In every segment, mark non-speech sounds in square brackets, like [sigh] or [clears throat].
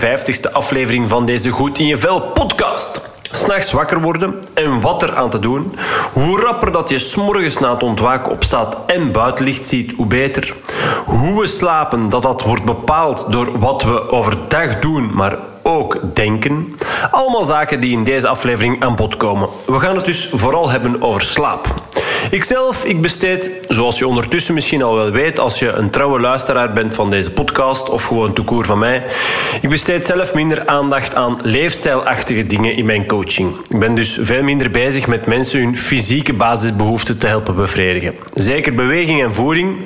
59ste aflevering van deze Goed in je Vel podcast. S'nachts wakker worden en wat er aan te doen. Hoe rapper dat je s'morgens na het ontwaken opstaat en buitenlicht ziet, hoe beter. Hoe we slapen, dat dat wordt bepaald door wat we overdag doen, maar ook denken. Allemaal zaken die in deze aflevering aan bod komen. We gaan het dus vooral hebben over slaap. Ikzelf, ik besteed, zoals je ondertussen misschien al wel weet, als je een trouwe luisteraar bent van deze podcast of gewoon toekoer van mij, ik besteed zelf minder aandacht aan leefstijlachtige dingen in mijn coaching. Ik ben dus veel minder bezig met mensen hun fysieke basisbehoeften te helpen bevredigen. Zeker beweging en voeding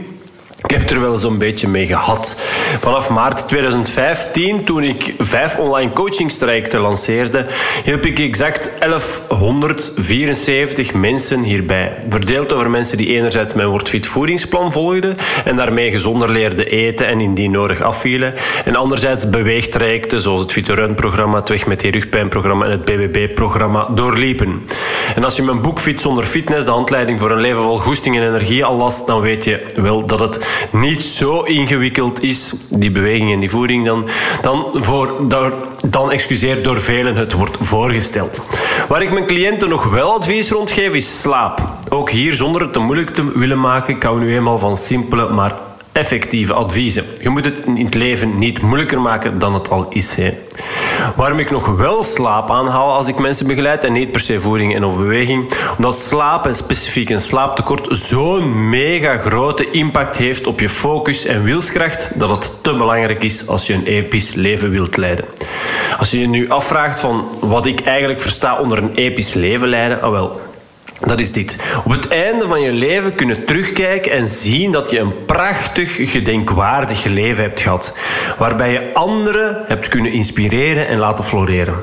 ik heb er wel zo'n beetje mee gehad. Vanaf maart 2015, toen ik vijf online coachingstrajecten lanceerde, hielp ik exact 1174 mensen hierbij. Verdeeld over mensen die enerzijds mijn WordFit voedingsplan volgden en daarmee gezonder leerden eten en indien nodig afvielen. En anderzijds beweegtrajecten zoals het Fit programma, het Weg met die rugpijnprogramma en het BBB-programma doorliepen. En als je mijn boek Fit zonder fitness, de handleiding voor een leven vol goesting en energie al las, dan weet je wel dat het niet zo ingewikkeld is, die beweging en die voeding, dan, dan, voor, dan, dan excuseer door velen het wordt voorgesteld. Waar ik mijn cliënten nog wel advies rond geef, is slaap. Ook hier, zonder het te moeilijk te willen maken, kan we nu eenmaal van simpele, maar effectieve adviezen. Je moet het in het leven niet moeilijker maken dan het al is. Hè. Waarom ik nog wel slaap aanhaal als ik mensen begeleid en niet per se voeding en of beweging, omdat slaap en specifiek een slaaptekort zo'n mega grote impact heeft op je focus en wilskracht dat het te belangrijk is als je een episch leven wilt leiden. Als je je nu afvraagt van wat ik eigenlijk versta onder een episch leven leiden, ah wel, dat is dit. Op het einde van je leven kunnen terugkijken en zien dat je een prachtig, gedenkwaardig leven hebt gehad. Waarbij je anderen hebt kunnen inspireren en laten floreren.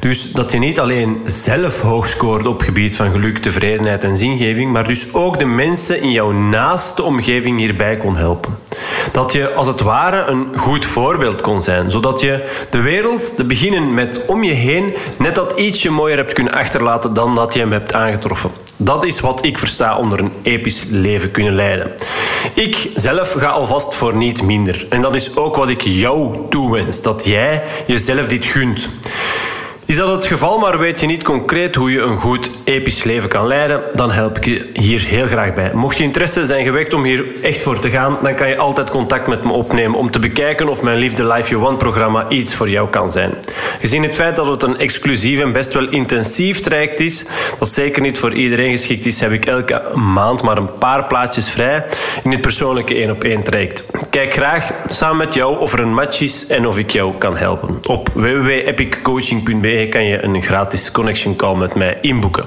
Dus dat je niet alleen zelf hoog scoorde op gebied van geluk, tevredenheid en zingeving, maar dus ook de mensen in jouw naaste omgeving hierbij kon helpen. Dat je als het ware een goed voorbeeld kon zijn, zodat je de wereld, te beginnen met om je heen, net dat ietsje mooier hebt kunnen achterlaten dan dat je hem hebt aangetroffen. Dat is wat ik versta onder een episch leven kunnen leiden. Ik zelf ga alvast voor niet minder. En dat is ook wat ik jou toewens: dat jij jezelf dit gunt. Is dat het geval, maar weet je niet concreet hoe je een goed episch leven kan leiden, dan help ik je hier heel graag bij. Mocht je interesse zijn gewekt om hier echt voor te gaan, dan kan je altijd contact met me opnemen om te bekijken of mijn Liefde Life You Want programma iets voor jou kan zijn. Gezien het feit dat het een exclusief en best wel intensief traject is, dat zeker niet voor iedereen geschikt is, heb ik elke maand maar een paar plaatjes vrij in dit persoonlijke één op één traject. Kijk graag samen met jou of er een match is en of ik jou kan helpen. Op www.epiccoaching.be kan je een gratis connection call met mij inboeken.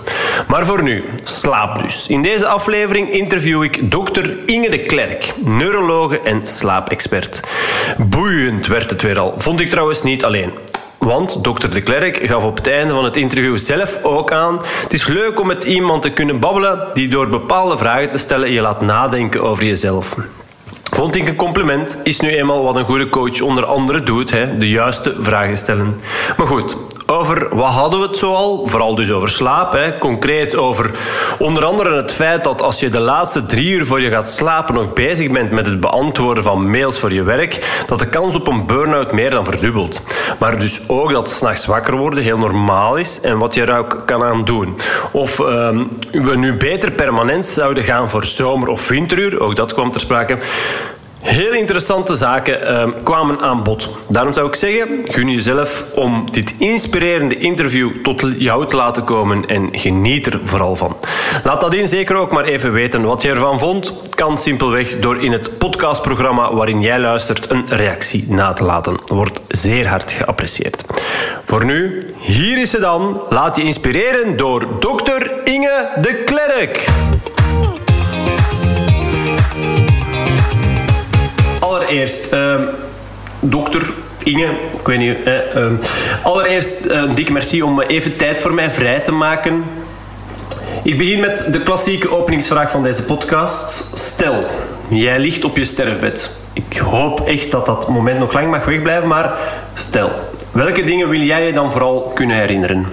Maar voor nu, slaap dus. In deze aflevering interview ik dokter Inge de Klerk, neurologe en slaapexpert. Boeiend werd het weer al. Vond ik trouwens niet alleen. Want dokter de Klerk gaf op het einde van het interview zelf ook aan: het is leuk om met iemand te kunnen babbelen die door bepaalde vragen te stellen je laat nadenken over jezelf. Vond ik een compliment, is nu eenmaal wat een goede coach onder andere doet, hè, de juiste vragen stellen. Maar goed, over wat hadden we het zoal? Vooral dus over slaap. Hè. Concreet over onder andere het feit dat als je de laatste drie uur voor je gaat slapen nog bezig bent met het beantwoorden van mails voor je werk, dat de kans op een burn-out meer dan verdubbelt. Maar dus ook dat s'nachts wakker worden heel normaal is en wat je er ook kan aan doen. Of ehm, we nu beter permanent zouden gaan voor zomer- of winteruur, ook dat kwam ter sprake. Heel interessante zaken uh, kwamen aan bod. Daarom zou ik zeggen, gun jezelf om dit inspirerende interview tot jou te laten komen en geniet er vooral van. Laat dat in zeker ook maar even weten wat je ervan vond. Kan simpelweg door in het podcastprogramma waarin jij luistert een reactie na te laten. Wordt zeer hard geapprecieerd. Voor nu, hier is ze dan. Laat je inspireren door dokter Inge de Klerk. Allereerst, uh, dokter Inge, ik weet niet. Uh, allereerst een uh, dikke merci om even tijd voor mij vrij te maken. Ik begin met de klassieke openingsvraag van deze podcast. Stel, jij ligt op je sterfbed. Ik hoop echt dat dat moment nog lang mag wegblijven, maar stel, welke dingen wil jij je dan vooral kunnen herinneren?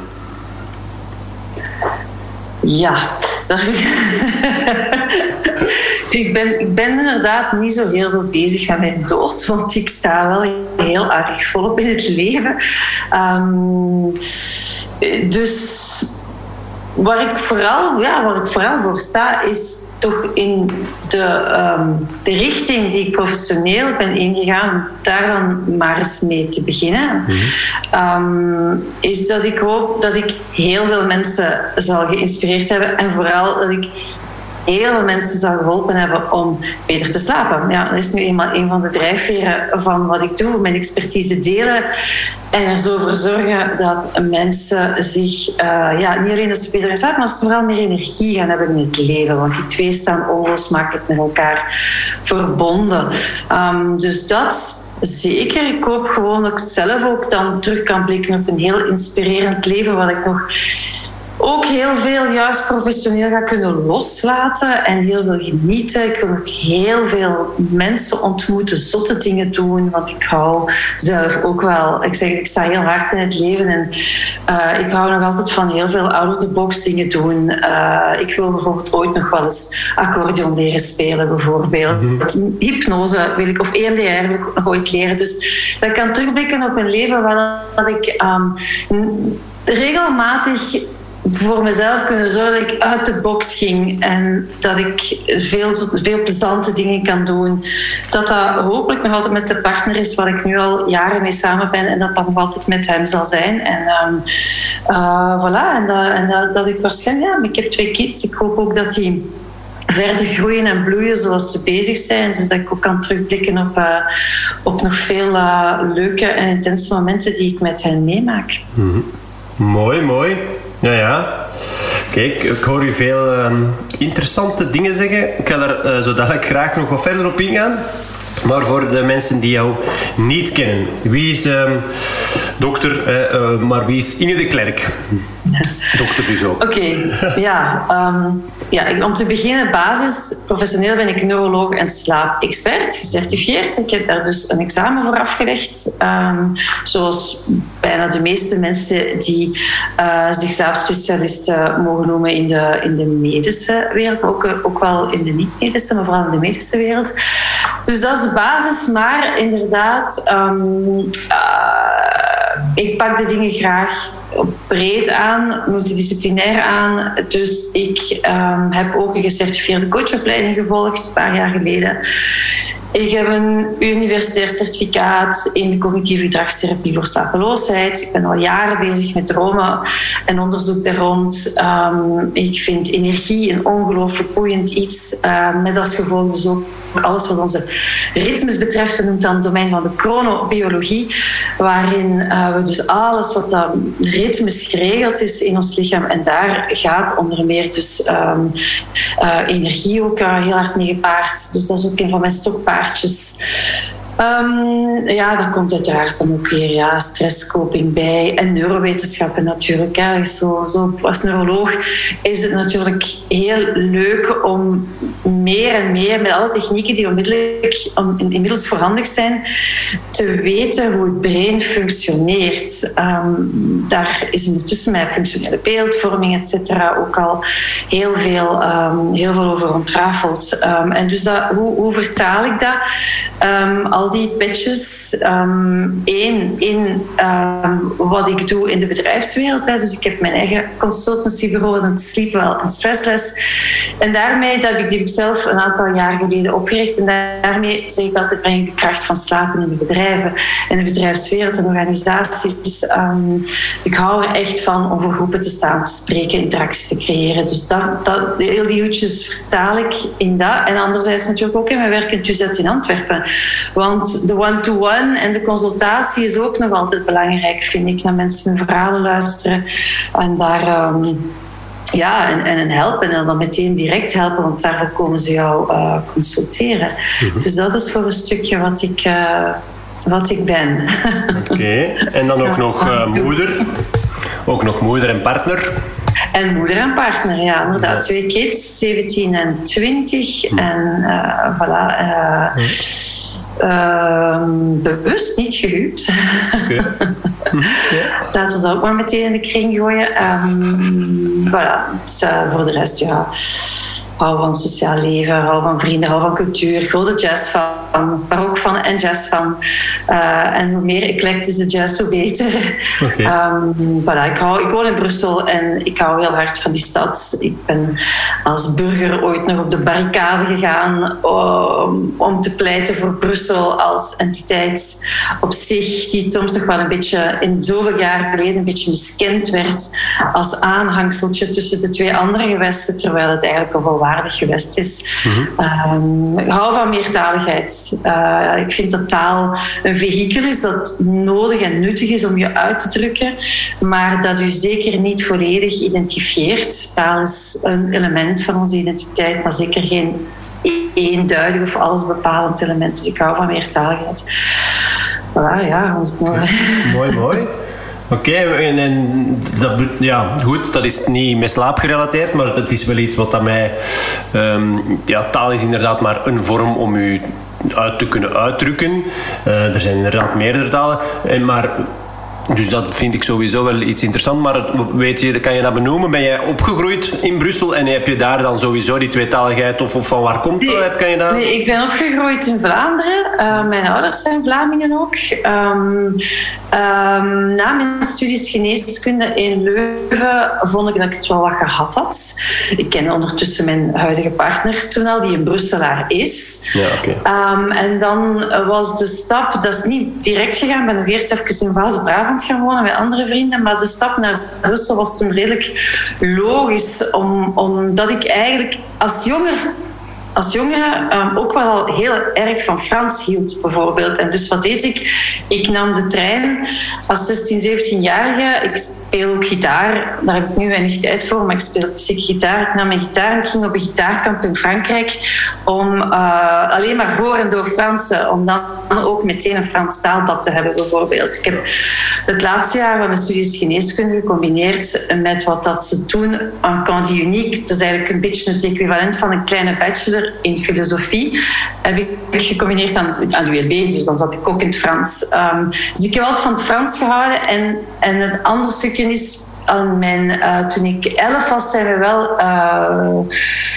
Ja, [laughs] ik, ben, ik ben inderdaad niet zo heel veel bezig met mijn dood, want ik sta wel heel erg volop in het leven. Um, dus waar ik, vooral, ja, waar ik vooral voor sta, is toch in de, ehm, de richting die ik professioneel ben ingegaan, daar dan maar eens mee te beginnen. Mhm. Ehm, is dat ik hoop dat ik heel veel mensen zal geïnspireerd hebben en vooral dat ik heel veel mensen zal geholpen hebben om beter te slapen. Ja, dat is nu eenmaal een van de drijfveren van wat ik doe. Mijn expertise delen en er zo voor zorgen dat mensen zich, uh, ja, niet alleen dat beter gaan slapen, maar ze vooral meer energie gaan hebben in het leven. Want die twee staan onlosmakelijk met elkaar verbonden. Um, dus dat Zeker, ik hoop gewoon dat ik zelf ook dan terug kan blikken op een heel inspirerend leven, wat ik nog ook heel veel juist professioneel ga kunnen loslaten en heel veel genieten. Ik wil nog heel veel mensen ontmoeten, zotte dingen doen, want ik hou zelf ook wel. Ik zeg, ik sta heel hard in het leven en uh, ik hou nog altijd van heel veel out-of-the-box dingen doen. Uh, ik wil bijvoorbeeld ooit nog wel eens accordeon leren spelen, bijvoorbeeld. Mm Hypnose wil ik, of EMDR wil ik nog ooit leren. Dus dat kan terugblikken op mijn leven waar dat ik um, regelmatig voor mezelf kunnen zorgen dat ik uit de box ging en dat ik veel, veel plezante dingen kan doen. Dat dat hopelijk nog altijd met de partner is waar ik nu al jaren mee samen ben en dat dat nog altijd met hem zal zijn. En um, voilà, en, dat, en dat, ik waarschijnlijk, ja, ik heb twee kids, ik hoop ook dat die verder groeien en bloeien zoals ze bezig zijn. Dus dat ik ook kan terugblikken op, uh, op nog veel uh, leuke en intense momenten die ik met hen meemaak. -hmm. Mooi, mooi. Ja, ja. Kijk, ik hoor u veel uh, interessante dingen zeggen. Ik ga daar uh, zo dadelijk graag nog wat verder op ingaan. Maar voor de mensen die jou niet kennen, wie is uh, dokter, uh, maar wie is Inge de Klerk? Dokter dus. Oké, ja. Um, ja, om te beginnen, basis. Professioneel ben ik neuroloog en slaapexpert, gecertificeerd. Ik heb daar dus een examen voor afgelegd. Um, zoals bijna de meeste mensen die uh, zich slaapspecialisten mogen noemen in de, in de medische wereld. Ook, ook wel in de niet-medische, maar vooral in de medische wereld. Dus dat is de basis. Maar inderdaad, um, uh, ik pak de dingen graag breed aan, multidisciplinair aan. Dus ik um, heb ook een gecertificeerde coachopleiding gevolgd, een paar jaar geleden. Ik heb een universitair certificaat in cognitieve gedragstherapie voor slapeloosheid. Ik ben al jaren bezig met dromen en onderzoek daar rond. Um, ik vind energie een ongelooflijk boeiend iets. Uh, met als gevolg dus ook alles wat onze ritmes betreft. Dat noemt dan het domein van de chronobiologie. Waarin uh, we dus alles wat dan ritmes geregeld is in ons lichaam. En daar gaat onder meer dus um, uh, energie ook uh, heel hard mee gepaard. Dus dat is ook een van mijn stokpaarden partes. Um, ja, daar komt uiteraard dan ook weer ja, stresscoping bij. En neurowetenschappen natuurlijk. Zo, zo, als neuroloog is het natuurlijk heel leuk om meer en meer met alle technieken die onmiddellijk, inmiddels voorhandig zijn, te weten hoe het brein functioneert. Um, daar is ondertussen met functionele beeldvorming, et cetera, ook al heel veel, um, heel veel over ontrafeld. en dus dat, hoe, hoe vertaal ik dat? Um, al die pitches. Um, één, in um, wat ik doe in de bedrijfswereld. Hè. Dus ik heb mijn eigen consultancybureau, een Sleepwell en Stressless. En daarmee dat heb ik die zelf een aantal jaar geleden opgericht. En daarmee zeg ik altijd, breng ik de kracht van slapen in de bedrijven. In de bedrijfswereld en organisaties. Dus ik hou er echt van om voor groepen te staan, te spreken, interactie te creëren. Dus dat, dat, heel die hoedjes vertaal ik in dat. En anderzijds natuurlijk ook in mijn werk in Tuzet in Antwerpen. Want de one-to-one en de consultatie is ook nog altijd belangrijk, vind ik. Naar mensen hun verhalen luisteren en daar. Um, ja, en, en helpen en dan meteen direct helpen, want daarvoor komen ze jou uh, consulteren. Mhm. Dus dat is voor een stukje wat ik, uh, wat ik ben. [laughs] Oké, okay. en dan ook nog uh, moeder. Ook nog moeder en partner. En moeder en partner, ja, inderdaad. Twee kids, 17 en 20. En uh, voilà. Uh, uh, bewust niet gehuwd. Okay. [laughs] Laten we dat ook maar meteen in de kring gooien. Um, voilà. Dus, voor de rest, ja hou van sociaal leven, hou van vrienden, hou van cultuur, grote jazz van, maar ook van en jazz van. Uh, en hoe meer eclectische jazz, hoe beter. Okay. [laughs] Um, voilà, ik, hou, ik woon in Brussel en ik hou heel hard van die stad. Ik ben als burger ooit nog op de barricade gegaan om, om te pleiten voor Brussel als entiteit op zich, die soms nog wel een beetje in zoveel jaar geleden een beetje miskend werd als aanhangseltje tussen de twee andere gewesten, terwijl het eigenlijk al wel waardig gewest is. Mm ik hou van meertaligheid. Uh, ik vind dat taal een vehikel is dat nodig en nuttig is om je uit te drukken, maar dat u zeker niet volledig identifieert. Taal is een element van onze identiteit, maar zeker geen eenduidig of alles bepalend element. Dus ik hou van meertaligheid. Voilà, ja. Mooi, mooi. Oké, en, dat, ja, goed, dat is niet met slaap gerelateerd, maar dat is wel iets wat aan mij... Um, ja, taal is inderdaad maar een vorm om u uit te kunnen uitdrukken. Uh, er zijn inderdaad meerdere talen. En, maar dus dat vind ik sowieso wel iets interessants. Maar weet je, kan je dat benoemen? Ben jij opgegroeid in Brussel en heb je daar dan sowieso die tweetaligheid? Of, of van waar komt nee, dat? Kan je dat... Nee, ik ben opgegroeid in Vlaanderen. Uh, mijn ouders zijn Vlamingen ook. Um, um, na mijn studies geneeskunde in Leuven vond ik dat ik het wel wat gehad had. Ik ken ondertussen mijn huidige partner toen al, die in Brusselaar is. Ja, okay. um, en dan was de stap, dat is niet direct gegaan, ik ben nog eerst even in Vaas-Brabant gaan wonen met andere vrienden. Maar de stap naar Brussel was toen redelijk logisch, om, omdat ik eigenlijk als jonger als jongere um, ook wel al heel erg van Frans hield, bijvoorbeeld. En dus wat deed ik? Ik nam de trein als 16, 17-jarige. Ik speel ook gitaar. Daar heb ik nu weinig tijd voor, maar ik speel zeker gitaar. Ik nam mijn gitaar en ik ging op een gitaarkamp in Frankrijk om uh, alleen maar voor en door Fransen, om dan ook meteen een Frans taalbad te hebben, bijvoorbeeld. Ik heb het laatste jaar van mijn studies geneeskunde gecombineerd met wat dat ze toen een Candy Unique, dat is eigenlijk een beetje het equivalent van een kleine bachelor in filosofie heb ik gecombineerd aan, de ULB, dus dan zat ik ook in het Frans. Um, dus ik heb altijd van het Frans gehouden. En, en een ander stukje is aan mijn, uh, toen ik elf was, zijn we wel uh,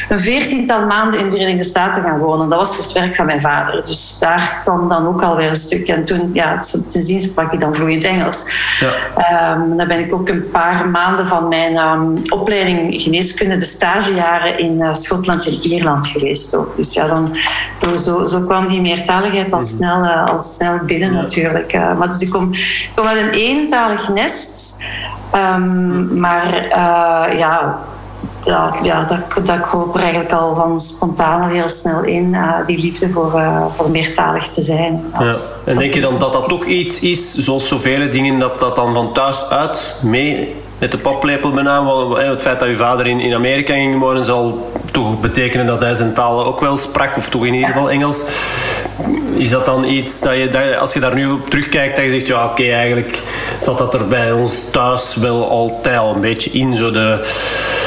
een veertiental maanden in de Verenigde Staten gaan wonen. Dat was voor het werk van mijn vader. Dus daar kwam dan ook alweer een stuk. En toen, ja, sindsdien sprak ik dan vloeiend Engels. Ja. Um, dan ben ik ook een paar maanden van mijn um, opleiding geneeskunde, de stagejaren in uh, Schotland en Ierland geweest ook. Dus ja, dan, zo, zo, zo kwam die meertaligheid al mhm. snel, al snel binnen ja. natuurlijk. maar dus ik kom, ik kom uit een eentalig nest. Um, maar uh, ja, dat, ja, dat, dat kroop er eigenlijk al van spontaan heel snel in, uh, die liefde voor, uh, voor meertalig te zijn. Als, ja. En denk je dan dat dat toch iets is, zoals zoveel dingen, dat dat dan van thuis uit mee met de paplepel bijna. Het feit dat uw vader in, in Amerika ging wonen zal toch betekenen dat hij zijn talen ook wel sprak, of toch in ieder geval Engels. Is dat dan iets dat je, dat als je daar nu op terugkijkt, dat je zegt, ja oké, eigenlijk zat dat er bij ons thuis wel altijd al een beetje in, zo de...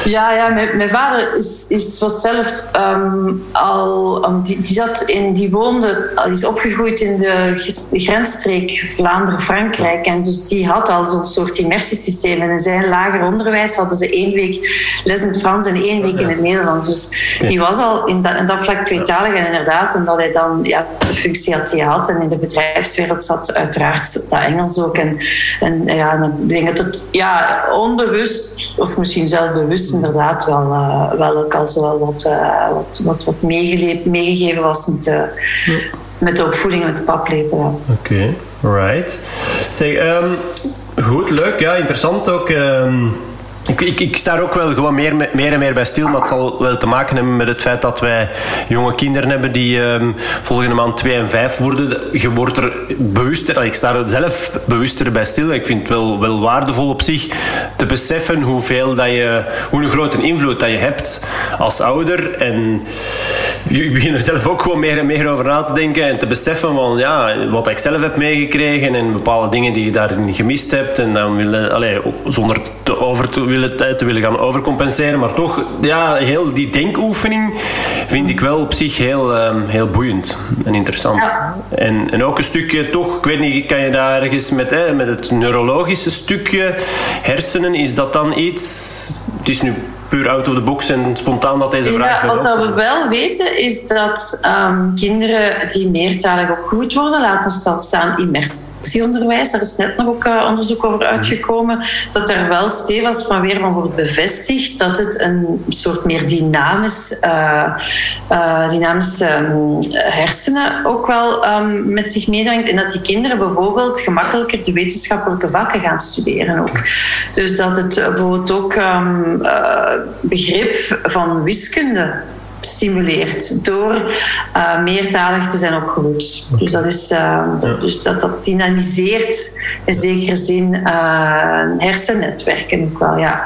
Ja, ja mijn, mijn vader is, is, was zelf um, al... Um, die, die, zat in, die woonde, die is opgegroeid in de grensstreek Vlaanderen-Frankrijk. En dus die had al zo'n soort immersiesysteem. En in zijn lager onderwijs hadden ze één week les in het Frans en één week in het Nederlands. Dus die was al in dat, in dat vlak tweetalig. En inderdaad, omdat hij dan ja, de functie had die had en in de bedrijfswereld zat, uiteraard dat Engels ook. En, en ja, dan denk ik dat ja, onbewust, of misschien zelf bewust inderdaad, wel, uh, wel ook al zo wat, uh, wat, wat, wat meegegeven was met de, met de opvoeding met de paplepel. Oké, okay. right. Zeg, um, goed, leuk, ja, interessant ook. Um ik, ik, ik, sta er ook wel gewoon meer, meer en meer bij stil, maar het zal wel te maken hebben met het feit dat wij jonge kinderen hebben die um, volgende maand 2 en 5 worden. Je wordt er bewuster, ik sta er zelf bewuster bij stil. Ik vind het wel, wel waardevol op zich te beseffen hoeveel dat je, hoe een grote invloed dat je hebt als ouder. En ik begin er zelf ook gewoon meer en meer over na te denken en te beseffen van ja, wat ik zelf heb meegekregen en bepaalde dingen die je daarin gemist hebt. En dan wil, allez, zonder te over te willen, te willen gaan overcompenseren. Maar toch, ja, heel die denkoefening vind ik wel op zich heel, um, heel boeiend en interessant. Ja. En, en ook een stukje toch, ik weet niet, kan je daar ergens met, hè, met het neurologische stukje hersenen, is dat dan iets... Het is nu puur out of the box en spontaan dat deze vraag... Ja, wat we wel weten is dat um, kinderen die meertalig opgevoed worden, laten we staan immersie daar is net nog ook uh, onderzoek over uitgekomen, dat er wel stevig van weer van wordt bevestigd dat het een soort meer dynamisch, uh, uh, dynamische um, hersenen ook wel um, met zich meebrengt en dat die kinderen bijvoorbeeld gemakkelijker de wetenschappelijke vakken gaan studeren ook. Dus dat het bijvoorbeeld ook um, begrip van wiskunde stimuleert door uh, meertalig te zijn opgevoed. Dus, dat, is, uh, dus dat, dat dynamiseert in zekere zin uh, hersennetwerken ook wel, ja.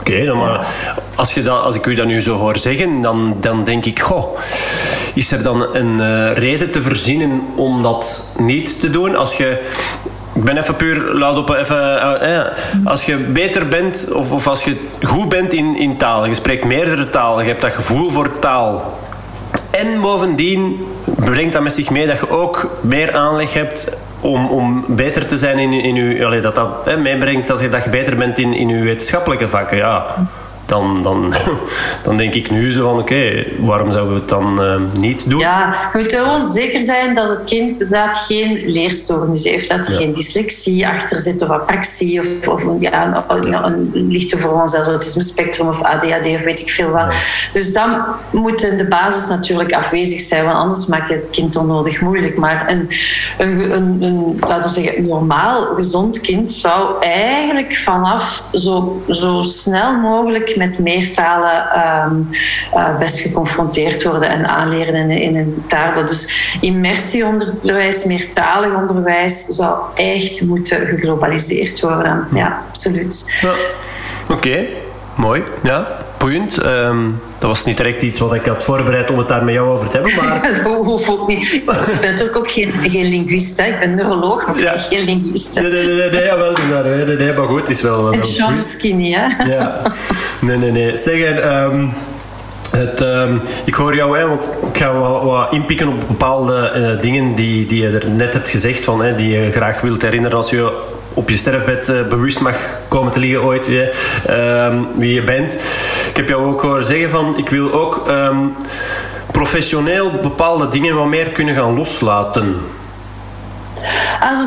Oké, okay, maar als, je dat, als ik u dat nu zo hoor zeggen, dan, dan denk ik, goh, is er dan een reden te verzinnen om dat niet te doen? Als je ik ben even puur, laat op even, eh, als je beter bent of, of als je goed bent in, in taal, je spreekt meerdere talen, je hebt dat gevoel voor taal. En bovendien brengt dat met zich mee dat je ook meer aanleg hebt om, om beter te zijn in, in je, dat dat meebrengt dat je, dat je beter bent in, in je wetenschappelijke vakken. Ja dan, dan, [laughs] dan denk ik nu zo van oké, waarom zouden we het dan uh, niet doen? Ja, je moet gewoon zeker zijn dat het kind inderdaad geen leerstoornis heeft. Dat er geen dyslexie achter zit of apraxie of, of ja, een, een lichte vorm van autisme spectrum of ADHD of weet ik veel wat. Dus dan moet in de basis natuurlijk afwezig zijn, want anders maak je het kind onnodig moeilijk. Maar een, een, een, een laten we zeggen, normaal gezond kind zou eigenlijk vanaf zo, zo snel mogelijk met meertalen um, uh, best geconfronteerd worden en aanleren in, in een taal. Dus immersieonderwijs, meertalig onderwijs zou echt moeten geglobaliseerd worden. Ja, absoluut. Ja. Oké, mooi. Ja, boeiend. Um, dat was niet direct iets wat ik had voorbereid om het daar met jou over te hebben. Maar... [laughs] dat hoeft ook niet. Ik ben natuurlijk ook geen, geen linguist. Hè. Ik ben neuroloog, maar ja. geen linguist. Nee, nee, nee, nee, jawel, nee, nee, nee, maar goed, het is wel... En John Skinny, hè? Ja. Nee, nee, nee. Zeg, um, het, um, ik hoor jou, hè, want ik ga wat, wat inpikken op bepaalde uh, dingen die, die je er net hebt gezegd, van, hè, die je graag wilt herinneren als je op je sterfbed uh, bewust mag komen te liggen ooit, uh, wie je bent. Ik heb jou ook horen zeggen van, ik wil ook um, professioneel bepaalde dingen wat meer kunnen gaan loslaten.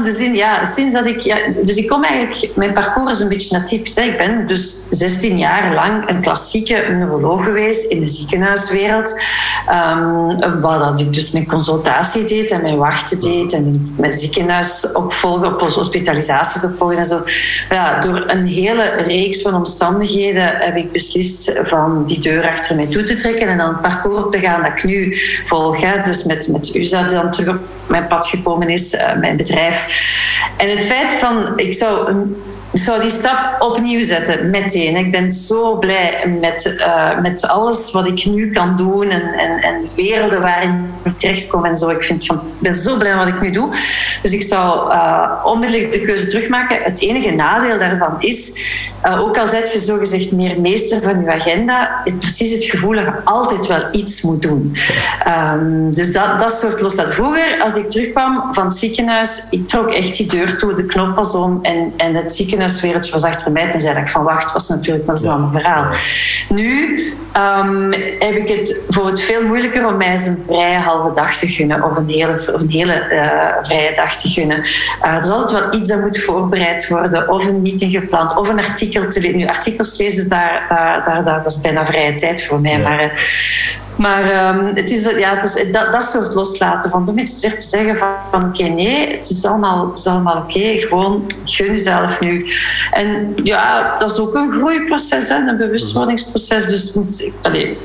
Zin, ja, sinds dat ik... Ja, dus ik kom eigenlijk... Mijn parcours is een beetje atypisch. Hè. Ik ben dus 16 jaar lang een klassieke neuroloog geweest in de ziekenhuiswereld. Um, waar dat ik dus mijn consultatie deed en mijn wachten deed en mijn ziekenhuis opvolgen, op hospitalisaties opvolgen en zo. Ja, door een hele reeks van omstandigheden heb ik beslist van die deur achter mij toe te trekken en dan het parcours op te gaan dat ik nu volg. Hè. Dus met, met UZA dan terug op mijn pad gekomen is, uh, mijn bedrijf. En het feit van, ik zou een ik zou die stap opnieuw zetten, meteen. Ik ben zo blij met, uh, met alles wat ik nu kan doen en, en, en de werelden waarin ik terechtkom en zo. Ik, vind, ik ben zo blij wat ik nu doe. Dus ik zou uh, onmiddellijk de keuze terugmaken. Het enige nadeel daarvan is, uh, ook al zet je zogezegd meer meester van je agenda, het precies het gevoel dat je altijd wel iets moet doen. Um, dus dat, dat soort los dat. Vroeger, als ik terugkwam van het ziekenhuis, ik trok echt die deur toe, de knop was om en, en het ziekenhuis ziekenhuiswereldje was achter mij. Tenzij dat ik van wacht was natuurlijk, een ander verhaal. Nu um, heb ik het voor het veel moeilijker om mij eens een vrije halve dag te gunnen. Of een hele, een hele uh, vrije dag te gunnen. Uh, er is altijd wel iets dat moet voorbereid worden. Of een meeting gepland. Of een artikel te lezen. Nu, artikels lezen, daar, daar, daar, daar, dat is bijna vrije tijd voor mij. Ja. Maar uh, maar um, het is, ja, het is dat, dat soort loslaten. Van om iets te zeggen van, van oké, okay, nee, het is allemaal, het is allemaal oké. Okay, gewoon, gun jezelf nu. En ja, dat is ook een groeiproces, hè, een bewustwordingsproces. Dus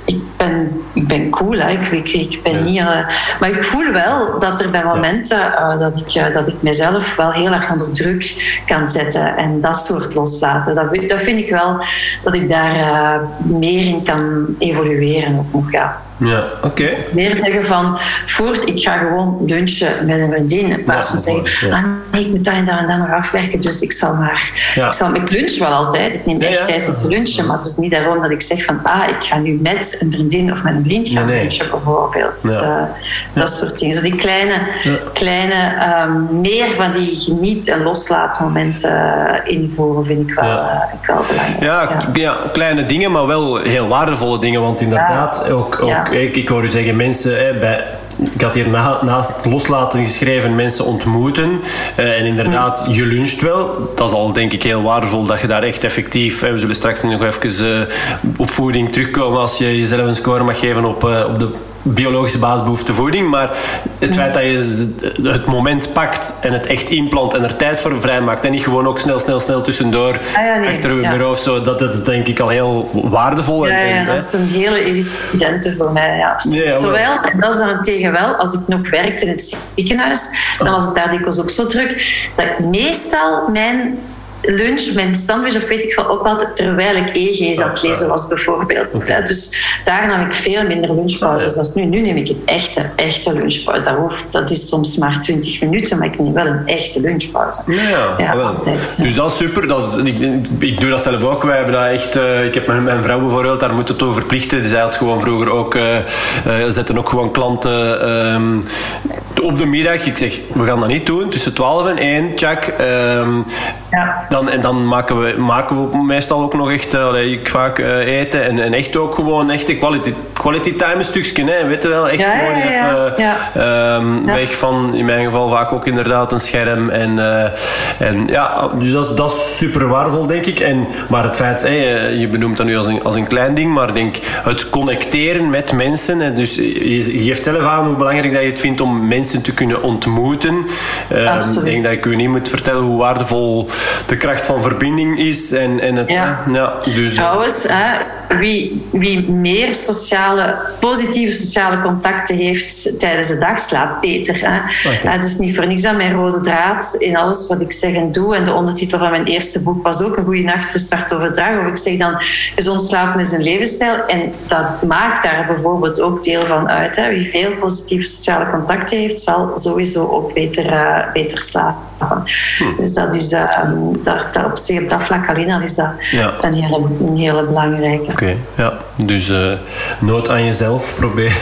ik, ben, ik ben cool, hè. Ik, ik, ik ben ja. niet... Uh, maar ik voel wel dat er bij momenten uh, dat, ik, uh, dat ik mezelf wel heel erg onder druk kan zetten. En dat soort loslaten. Dat, dat vind ik wel dat ik daar meer in kan evolueren ook nog, ja. lá Ja, oké. Meer zeggen van, voort, ik ga gewoon lunchen met een vriendin. In plaats van zeggen, ah nee, ik moet daar en daar en daar nog afwerken, dus ik zal maar... Ik, zal, ik lunch wel altijd, ik neem echt tijd om te lunchen, maar het is niet daarom dat ik zeg van, ah, ik ga nu met een vriendin of met een vriend gaan lunchen, bijvoorbeeld. Dus uh, dat soort dingen. Zo die kleine, kleine um, meer van die geniet- en loslaatmomenten uh, invoeren vind ik wel, uh, ik wel belangrijk. Ja, ja. kleine dingen, maar wel heel waardevolle dingen, want inderdaad, ook, ook ik, ik hoor u zeggen, mensen hè, bij ik had hier na, naast loslaten geschreven mensen ontmoeten. Uh, en inderdaad, je luncht wel. Dat is al denk ik heel waardevol dat je daar echt effectief... Hè, we zullen straks nog even uh, op voeding terugkomen als je jezelf een score mag geven op, uh, op de biologische basisbehoefte voeding. Maar het feit dat je het moment pakt en het echt inplant en er tijd voor vrijmaakt. En niet gewoon ook snel, snel, snel tussendoor ah, ja, nee, achter ja. bureau of zo. Dat is denk ik al heel waardevol. Ja, ja dat is een hele evidente voor mij. Ja, Zowel, en dat is dan tegen wel, als ik nog werkte in het ziekenhuis, dan was het daar dikwijls ook zo druk, dat ik meestal mijn lunch mijn sandwich of weet ik veel ophad terwijl ik EG's aan het lezen was bijvoorbeeld. Okay. Dus daar nam ik veel minder lunchpauzes. Is nu. Nu neem ik een echte, echte lunchpauze. Dat, hoeft, dat is soms maar 20 minuten, maar ik neem wel een echte lunchpauze. Ja, ja, wel. Altijd, Dus dat is super. Dat is, ik, ik, doe dat zelf ook. Wij hebben dat echt, uh, ik heb mijn, mijn, vrouw bijvoorbeeld, daar moet het over verplichten. Zij had gewoon vroeger ook, uh, uh, zetten ook gewoon klanten um, op de middag. Ik zeg, we gaan dat niet doen. Tussen 12 en 1, check. Um, ja. dan, en dan maken we, maken we meestal ook nog echt allee, ik vaak uh, eten. En, en echt ook gewoon echte quality, quality time stukje. Hè. Weet je wel, echt ja, gewoon even um, weg van, in mijn geval vaak ook inderdaad een scherm. En, uh, en ja, dus dat, dat is super waardevol, denk ik. En, maar het feit, hey, je benoemt dat nu als een, als een klein ding, maar denk het connecteren met mensen. En dus je, je geeft zelf aan hoe belangrijk dat je het vindt om mensen te kunnen ontmoeten. Uh, ik denk dat ik u niet moet vertellen hoe waardevol de kracht van verbinding is. En, en het, ja. ja dus, Trouwens, hè, wie, wie meer sociale, positieve sociale contacten heeft tijdens de dag, slaapt beter. Hè. Okay. Het is niet voor niks aan mijn rode draad in alles wat ik zeg en doe. En de ondertitel van mijn eerste boek was ook een goede nachtrust start overdragen. Of ik zeg dan, gezond slapen is een levensstijl. En dat maakt daar bijvoorbeeld ook deel van uit. Hè. Wie veel positieve sociale contacten heeft, zal sowieso ook beter, uh, beter slapen. Hm. Dus dat is, uh, daar, daar op, zich, op dat vlak alleen al is dat ja. een, hele, een hele belangrijke. Oké, okay, ja. Dus uh, nood aan jezelf. [laughs] Probeer,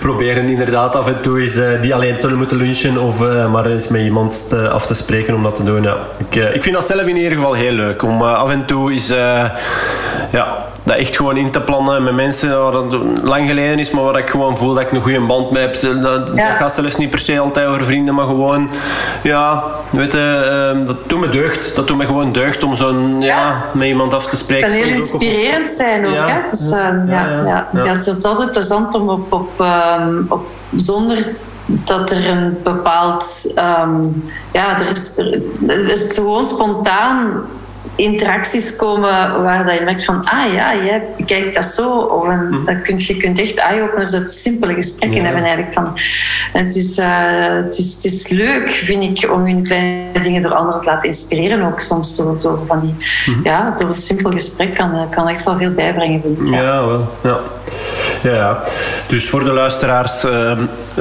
proberen inderdaad af en toe eens uh, niet alleen te moeten lunchen, of, uh, maar eens met iemand te, af te spreken om dat te doen. Ja. Ik, ik vind dat zelf in ieder geval heel leuk. Om af en toe eens ja, dat echt gewoon in te plannen met mensen waar dat lang geleden is, maar waar ik gewoon voel dat ik een goede band mee heb. Dat, ja. dat gaat zelfs niet per se altijd over vrienden, maar gewoon, ja, weet je, uh, dat doet me deugd. Dat doet me gewoon deugd om zo'n, ja. ja. met iemand af te spreken. Het kan heel inspirerend zijn ook, hè. Dus, ja, ja. Het is altijd plezant om op, op, op zonder dat er een bepaald, um, ja, er is, er, is gewoon spontaan interacties komen waar dat je merkt van, ah ja, jij kijkt dat zo. Of een, hm. dat kun, je kunt echt eye-openers uit simpele gesprekken ja. hebben eigenlijk. Van, het, is, uh, het, is, het is leuk, vind ik, om hun kleine dingen door anderen te laten inspireren. Ook soms door, door, van die, hm. ja, door een simpel gesprek kan, eh, kan echt wel veel bijbrengen, vind ik. Ja, ja wel. Ja. Ja, dus voor de luisteraars uh,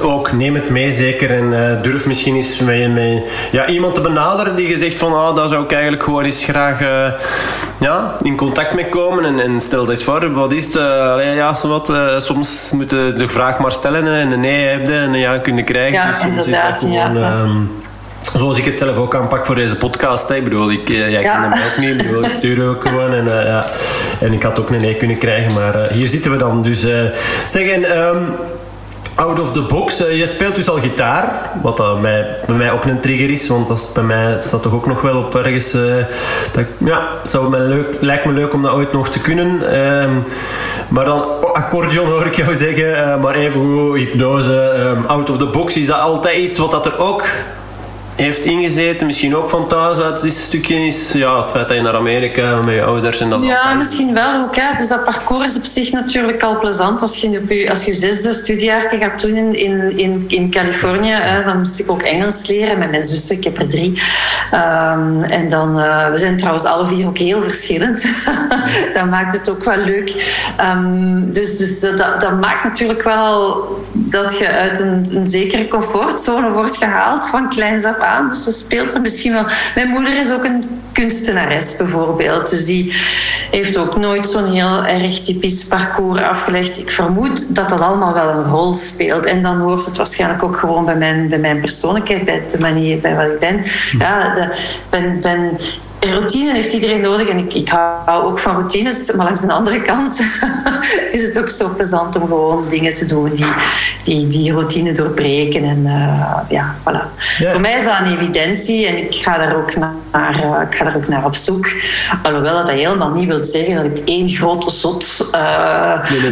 ook neem het mee zeker en uh, durf misschien eens met, met ja, iemand te benaderen die je zegt van ah, daar zou ik eigenlijk gewoon eens graag uh, ja, in contact mee komen en, en stel eens voor, wat is het? Allee, ja, wat, soms moet je de vraag maar stellen en een nee hebben en een ja kunnen krijgen. Ja, dus inderdaad. Gewoon, ja. Zoals ik het zelf ook aanpak voor deze podcast. Hè. Ik bedoel, ik, uh, jij ja. ook niet. Ik, bedoel, ik stuur ook gewoon. En, uh, ja. en ik had ook een nee kunnen krijgen. Maar uh, hier zitten we dan. Dus zeg, en, um, out of the box. je speelt dus al gitaar. Wat dat bij, bij mij ook een trigger is. Want dat is, bij mij staat toch ook nog wel op ergens... dat, ja, zou me leuk, lijkt me leuk om dat ooit nog te kunnen. Um, maar dan accordeon hoor ik jou zeggen. maar even hypnose. Um, out of the box. Is dat altijd iets wat dat er ook heeft ingezeten. Misschien ook van thuis uit dit stukje is. Ja, het feit dat je naar Amerika met je ouders en dat Ja, misschien wel ook. Hè. Dus dat parcours is op zich natuurlijk al plezant. Als je je, als je zesde studiejaar gaat doen in, in, in, Californië, hè, dan moest ik ook Engels leren met mijn zussen. Ik heb er drie. Um, en dan, uh, we zijn trouwens alle vier ook heel verschillend. [laughs] dat maakt het ook wel leuk. Um, dus dus dat, dat, maakt natuurlijk wel dat je uit een, een zekere comfortzone wordt gehaald van kleins af aan. Dus we speelt er misschien wel. Mijn moeder is ook een kunstenares bijvoorbeeld. Dus die heeft ook nooit zo'n heel erg typisch parcours afgelegd. Ik vermoed dat dat allemaal wel een rol speelt. En dan hoort het waarschijnlijk ook gewoon bij mijn, bij mijn persoonlijkheid, bij de manier bij wat ik ben. Ja, de, ben, ben routine heeft iedereen nodig en ik, ik hou ook van routines, maar langs de andere kant [laughs] is het ook zo plezant om gewoon dingen te doen die die, die routine doorbreken. En uh, ja, voilà. Voor mij is dat een evidentie en ik ga daar ook naar, uh, ik ga daar ook naar op zoek. Alhoewel dat, dat helemaal niet wil zeggen dat ik één grote zot uh, [laughs] nee,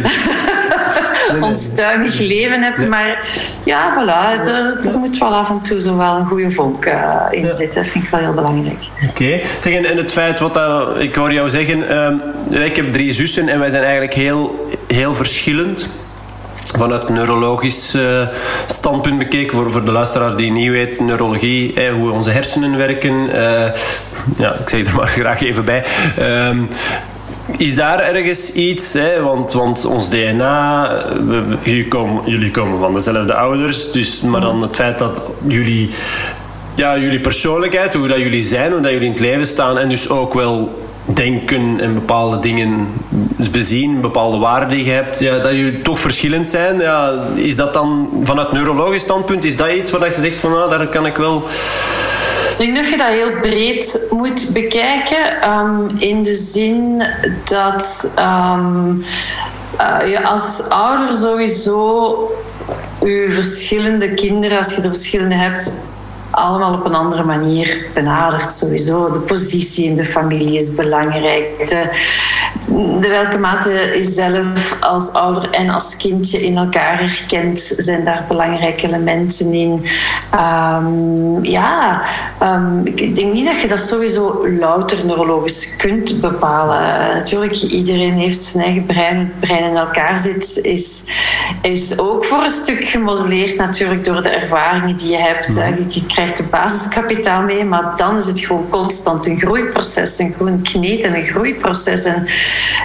nee. onstuimig leven heb, maar ja, voilà, er, er, moet wel af en toe zo wel een goede vonk in zitten. Dat vind ik wel heel belangrijk. Oké. Zeg, en het feit wat dat, ik hoor jou zeggen, uh, ik heb drie zussen en wij zijn eigenlijk heel, heel verschillend. Vanuit neurologisch uh, standpunt bekeken, voor, voor de luisteraar die niet weet, neurologie, hoe onze hersenen werken. Uh, ja, ik zeg er maar [laughs] graag even bij. Uh, is daar ergens iets, hè? Want, want ons DNA, jullie komen, jullie komen van dezelfde ouders, dus, maar dan het feit dat jullie ja, jullie persoonlijkheid, hoe dat jullie zijn, hoe dat jullie in het leven staan en dus ook wel denken en bepaalde dingen bezien, bepaalde waarden die je hebt, ja, dat jullie toch verschillend zijn. Ja, is dat dan vanuit neurologisch standpunt, is dat iets waar je zegt van nou, daar kan ik wel... Ik denk dat je dat heel breed moet bekijken. Um, in de zin dat um, je als ouder sowieso je verschillende kinderen, als je er verschillende hebt, allemaal op een andere manier benaderd. Sowieso, de positie in de familie is belangrijk. De, de welke mate je zelf als ouder en als kindje in elkaar herkent, zijn daar belangrijke elementen in. Um, ja, um, ik denk niet dat je dat sowieso louter neurologisch kunt bepalen. Natuurlijk, iedereen heeft zijn eigen brein. Het brein in elkaar zit, is, is ook voor een stuk gemodelleerd natuurlijk door de ervaringen die je hebt. Je krijgt de basiskapitaal mee, maar dan is het gewoon constant een groeiproces, een gewoon kneed en een groeiproces. En,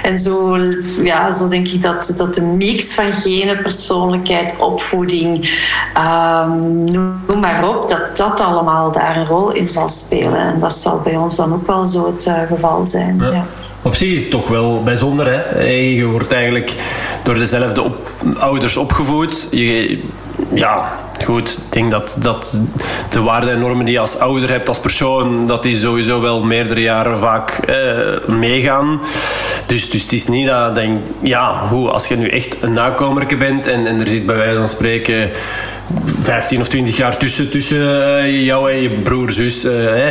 en zo, ja, zo denk ik dat, dat de mix van genen, persoonlijkheid, opvoeding, um, noem maar op, dat dat allemaal daar een rol in zal spelen. En dat zal bij ons dan ook wel zo het uh, geval zijn. Ja. Op zich is het toch wel bijzonder. Hè? Je wordt eigenlijk door dezelfde op, ouders opgevoed. Je, ja, goed. Ik denk dat, dat de waarden en normen die je als ouder hebt, als persoon, dat die sowieso wel meerdere jaren vaak eh, meegaan. Dus, dus het is niet dat denk, ja, hoe, als je nu echt een nakomerke bent en, en er zit bij wijze van spreken 15 of 20 jaar tussen, tussen eh, jou en je broer, zus. Uh,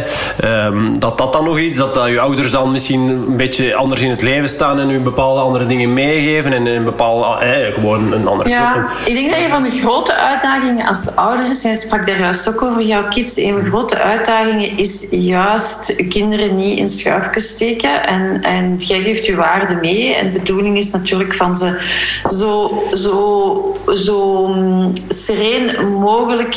um, dat dat dan nog iets, dat, dat je ouders dan misschien een beetje anders in het leven staan en u bepaalde andere dingen meegeven en een bepaalde, uh, gewoon een andere ja, Ik denk dat een van de grote uitdagingen als ouder is, jij sprak daar juist ook over jouw kids, een van de grote uitdagingen is juist kinderen niet in schuifjes steken en, en jij geeft je waarde mee en de bedoeling is natuurlijk van ze zo, zo, zo mm, mogelijk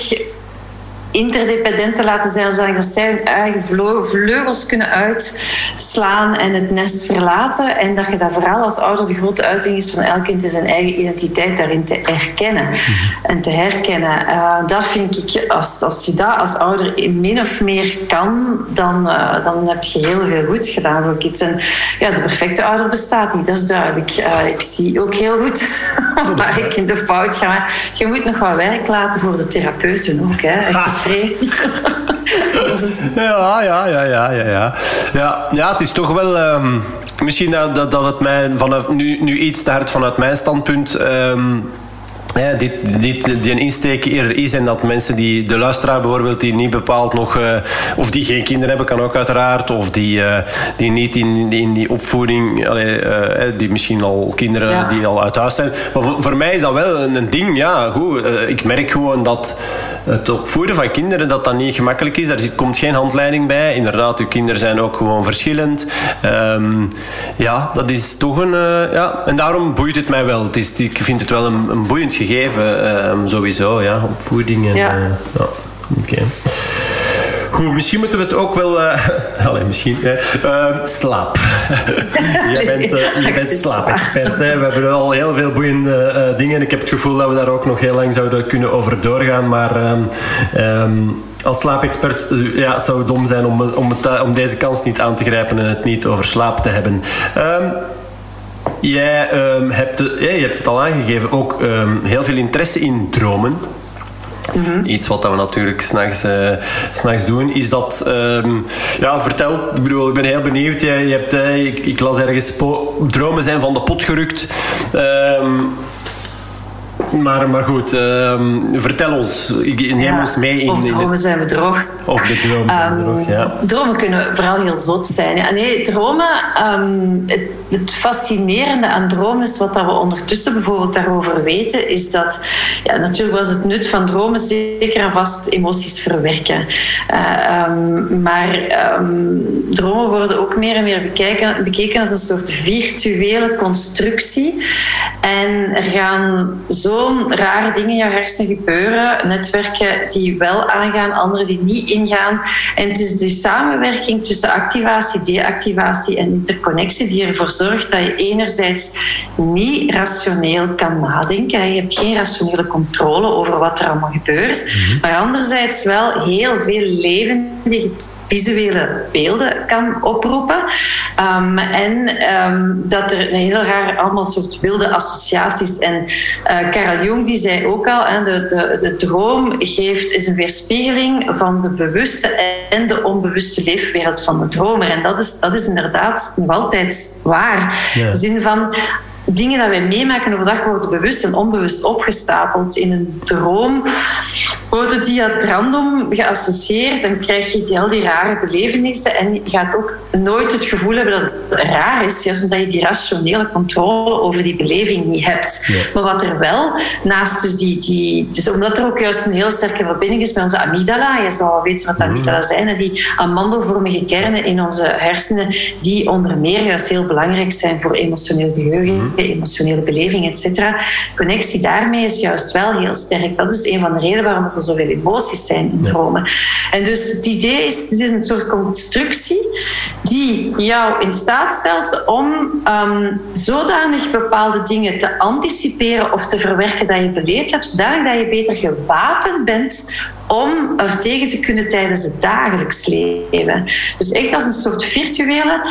interdependent te laten zijn, zodat zij hun eigen vleugels kunnen uitslaan en het nest verlaten. En dat je dat vooral als ouder de grote uiting is van elk kind zijn eigen identiteit daarin te erkennen mhm. en te herkennen. Uh, dat vind ik, als, als je dat als ouder min of meer kan, dan, uh, dan heb je heel veel goed gedaan voor kids. En ja, de perfecte ouder bestaat niet, dat is duidelijk. Uh, ik zie ook heel goed [laughs] waar ik in de fout ga. Je moet nog wat werk laten voor de therapeuten ook. Hè [laughs] ja, ja, ja, ja, ja, ja. Ja, het is toch wel... Um, misschien dat, dat, dat het mij vanaf nu, nu iets te hard vanuit mijn standpunt... Um, ja, dit, dit, die insteek eerder is en dat mensen die, de luisteraar bijvoorbeeld, die niet bepaald nog, uh, of die geen kinderen hebben, kan ook uiteraard, of die, uh, die niet in, in die opvoeding, allee, uh, die misschien al kinderen die al uit huis zijn. Maar voor, voor mij is dat wel een, een ding, ja, goed. ik merk gewoon dat het opvoeden van kinderen dat dat niet gemakkelijk is. Daar komt geen handleiding bij. Inderdaad, uw kinderen zijn ook gewoon verschillend. Ehm, ja, dat is toch een... Ja, en daarom boeit het mij wel. Het is, ik vind het wel een, een boeiend gegeven, um, sowieso, ja, opvoeding. En, ja. Uh, ja. Oké. Goed, misschien moeten we het ook wel... [laughs] Uh, alleen misschien. Uh, slaap. [laughs] jij bent, [laughs] uh, bent slaapexpert. Hè. We hebben al heel veel boeiende dingen. Ik heb het gevoel dat we daar ook nog heel lang zouden kunnen over doorgaan. Maar... Um, als slaapexpert, ja, het zou dom zijn om, om, het, om, deze kans niet aan te grijpen en het niet over slaap te hebben. Um, jij, um, hebt, ja, je hebt het al aangegeven, ook heel veel interesse in dromen. Mhm. Iets wat we natuurlijk s'nachts uh, nachts doen, is dat... Um, ja, vertel. Ik bedoel, ik ben heel benieuwd. Je, je hebt, uh, ik, ik, las ergens... Dromen zijn van de pot gerukt. Um, maar, maar goed, um, vertel ons. Neem ja, ons mee in... Of dromen in zijn bedrog. Of de dromen zijn bedrog, ja. Dromen kunnen vooral heel zot zijn. Ja. Nee, dromen... Het, het, fascinerende aan dromen is wat dat we ondertussen bijvoorbeeld daarover weten, is dat... Ja, natuurlijk was het nut van dromen zeker en vast emoties verwerken. Uh, maar dromen worden ook meer en meer bekeken, bekeken als een soort virtuele constructie. En er gaan zo'n rare dingen in jouw hersenen gebeuren. Netwerken die wel aangaan, andere die niet ingaan. En het is die samenwerking tussen activatie, deactivatie en interconnectie die ervoor zorgt dat je enerzijds niet rationeel kan nadenken. Je hebt geen rationele controle over wat er allemaal gebeurt. Mhm. Maar anderzijds wel heel veel levendige visuele beelden kan oproepen. Um, en um, dat er een heel raar allemaal soort wilde associaties. En uh, Carl Jung die zei ook al, hè, de, de, de droom geeft, is een weerspiegeling van de bewuste en de onbewuste leefwereld van de dromer. En dat is, dat is inderdaad nog altijd waar. In de zin van dingen dat wij meemaken overdag worden bewust en onbewust opgestapeld. In een droom worden die at random geassocieerd. Dan krijg je die, al die rare belevenissen en je gaat ook nooit het gevoel hebben dat het raar is, juist omdat je die rationele controle over die beleving niet hebt. Maar wat er wel naast, dus die, die, dus omdat er ook juist een heel sterke verbinding is met onze amygdala, je zal weten wat amygdala mhm. zijn, die amandelvormige kernen in onze hersenen, die onder meer juist heel belangrijk zijn voor emotioneel geheugen. Mhm emotionele beleving, etc. Connectie daarmee is juist wel heel sterk. Dat is een van de redenen waarom er zoveel emoties zijn in dromen. En dus het idee is, het is een soort constructie die jou in staat stelt om um, zodanig bepaalde dingen te anticiperen of te verwerken dat je beleefd hebt, zodanig dat je beter gewapend bent om er tegen te kunnen tijdens het dagelijks leven. Dus echt als een soort virtuele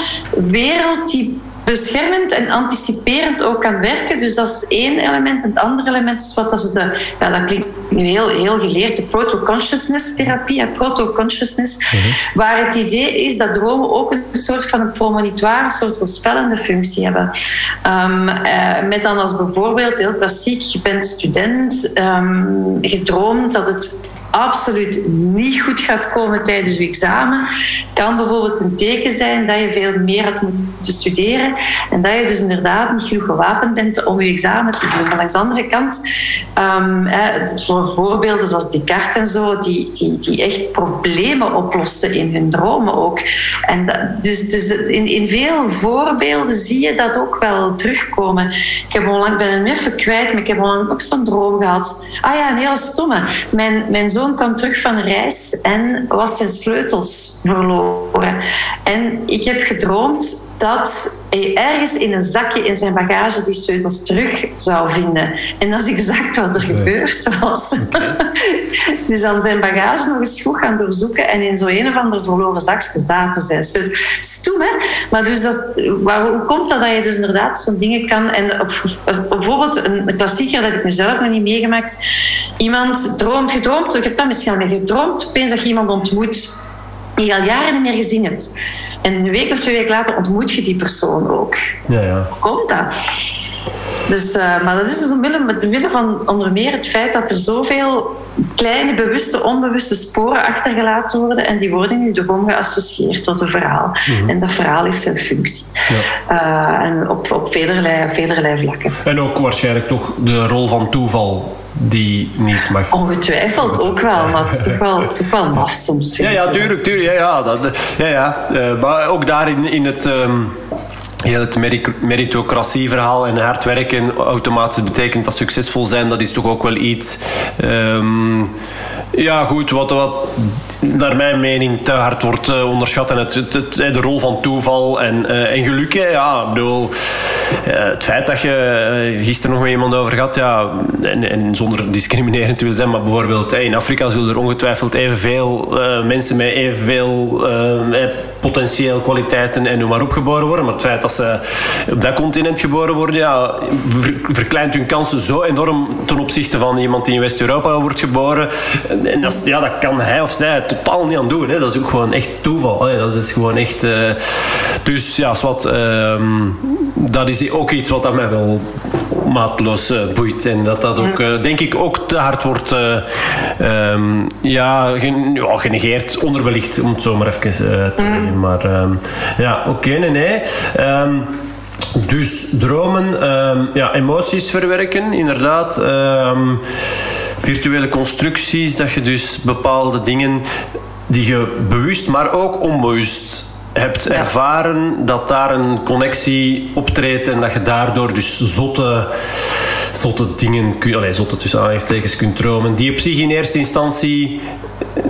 wereld die beschermend en anticiperend ook kan werken. Dus dat is één element. En het andere element is wat dat ze, ja, dat klinkt nu heel, heel geleerd, de proto-consciousness therapie, proto-consciousness, mhm. waar het idee is dat dromen ook een soort van een premonitoire, een soort voorspellende functie hebben. Um, met dan als bijvoorbeeld, heel klassiek, je bent student, um, gedroomd dat het absoluut niet goed gaat komen tijdens je examen, kan bijvoorbeeld een teken zijn dat je veel meer had moeten studeren en dat je dus inderdaad niet genoeg gewapend bent om je examen te doen. Maar langs de andere kant, um, voor voorbeelden zoals Descartes en zo, die, die, die echt problemen oplosten in hun dromen ook. En dat, dus, dus in, in veel voorbeelden zie je dat ook wel terugkomen. Ik heb onlang, ben hem even kwijt, maar ik heb onlangs ook zo'n droom gehad. Ah ja, een hele stomme. Mijn, mijn zoon zoon kwam terug van reis en was zijn sleutels verloren. En ik heb gedroomd dat ergens in een zakje in zijn bagage die sleutels terug zou vinden. En dat is exact wat er gebeurd was. Okay. dus [laughs] dan zijn bagage nog eens goed gaan doorzoeken en in zo een of ander verloren zakje zaten zijn sleutels. Stoem, hè? Maar dus dat, hoe komt dat dat je dus inderdaad zo'n dingen kan... En op, bijvoorbeeld een klassieker, dat heb ik mezelf nog niet meegemaakt. Iemand droomt, gedroomd, ik heb dat misschien al mee gedroomd, opeens dat je iemand ontmoet die je al jaren niet meer gezien hebt. En een week of twee weken later ontmoet je die persoon ook. Ja, ja. Hoe komt dat? Dus, uh, maar dat is dus omwille, met de van onder meer het feit dat er zoveel kleine bewuste, onbewuste sporen achtergelaten worden en die worden nu de geassocieerd tot een verhaal. Mhm. En dat verhaal heeft zijn functie. Ja. Uh, en op, op velerlei, velerlei vlakken. En ook waarschijnlijk toch de rol van toeval die niet mag. Ongetwijfeld ook wel, maar het is toch wel, toch wel maf soms. Ja, ja, tuurlijk, tuurlijk. Ja, ja, dat, ja, ja. Uh, maar ook daar in, in het... Um, heel het meritocratieverhaal en hard werken automatisch betekent dat succesvol zijn, dat is toch ook wel iets. Um, ja, goed, wat, wat naar mijn mening te hard wordt uh, onderschat. En het, het, de rol van toeval en, uh, en geluk. Ja, ik bedoel, het feit dat je gisteren nog met iemand over gehad, ja, en, en zonder discriminerend te willen zijn, maar bijvoorbeeld in Afrika zullen er ongetwijfeld evenveel mensen met evenveel potentieel kwaliteiten en noem maar op geboren worden. Maar het feit dat ze op dat continent geboren worden, ja, verkleint hun kansen zo enorm ten opzichte van iemand die in West-Europa wordt geboren. En dat, ja, dat kan hij of zij totaal niet aan doen. Hè. Dat is ook gewoon echt toeval. Dat is gewoon echt... Uh, dus ja, wat, uh, dat is ook iets wat mij wel maatloos uh, boeit. En dat dat ook, uh, denk ik, ook te hard wordt um, ja, gen, ja, genegeerd, onderbelicht, om het zo maar even te zeggen. Maar um, ja, oké, okay, nee, nee. Um, dus dromen, ja, emoties verwerken, inderdaad virtuele constructies, dat je dus bepaalde dingen die je bewust, maar ook onbewust hebt ervaren, dat daar een connectie optreedt en dat je daardoor dus zotte, zotte dingen, allez, zotte tussen aanhalingstekens kunt dromen, die op zich in eerste instantie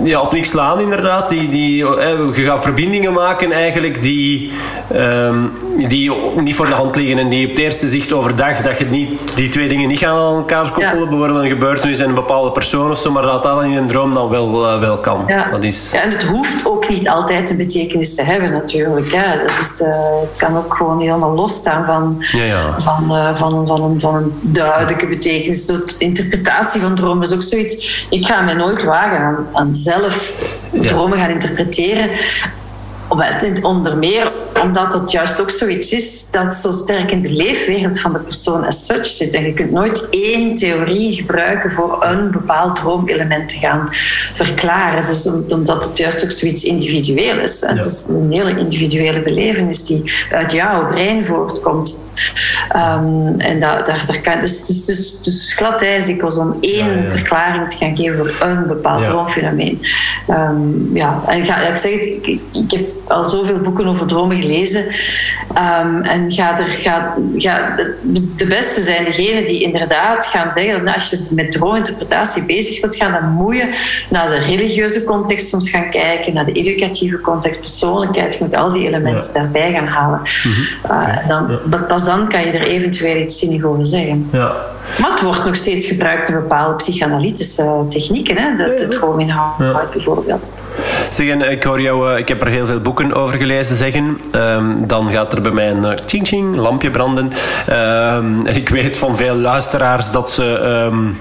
ja, op niks slaan inderdaad. Die, die, je gaat verbindingen maken eigenlijk die, um, die niet voor de hand liggen en die op het eerste zicht overdag dat je niet, die twee dingen niet gaan aan elkaar koppelen. Ja. Bijvoorbeeld een gebeurtenis en een bepaalde persoon of zo, maar dat dat in een droom dan wel, uh, wel kan. Ja. Dat is... ja, en het hoeft ook niet altijd een betekenis te hebben natuurlijk. Hè. Dat is, uh, het kan ook gewoon helemaal losstaan van, ja, ja. Van, uh, van, van, een, van een duidelijke betekenis. De interpretatie van dromen is ook zoiets. Ik ga me nooit wagen aan, aan zelf dromen gaan interpreteren. Onder meer omdat het juist ook zoiets is dat zo sterk in de leefwereld van de persoon as such zit. En je kunt nooit één theorie gebruiken voor een bepaald droomelement te gaan verklaren. Dus omdat het juist ook zoiets individueel is. Het is een hele individuele belevenis die uit jouw brein voortkomt. Um, en dat, daar, daar kan, dus, dus, dus, dus glad ijs ik was om één ja, ja. verklaring te gaan geven voor een bepaald ja. droomfenomeen. Um, ja, en ik, ga, ik zeg het, ik, ik, heb al zoveel boeken over dromen gelezen. Um, en ga er, ga, ga, de, de beste zijn degenen die inderdaad gaan zeggen, nou, als je met droominterpretatie bezig wilt gaan, dan moet je naar de religieuze context soms gaan kijken, naar de educatieve context, persoonlijkheid. Je moet al die elementen daarbij gaan halen. Mm -hmm. uh, dan, pas dan kan je er eventueel iets zinnig over zeggen. Ja. Maar het wordt nog steeds gebruikt in bepaalde psychoanalytische technieken, hè? de, de droominhoud ja. bijvoorbeeld. Zeg, en ik hoor jou, ik heb er heel veel boeken over gelezen zeggen. Um, dan gaat er bij mij een ching ching lampje branden. Um, en [laughs] ik weet van veel luisteraars dat ze. Um,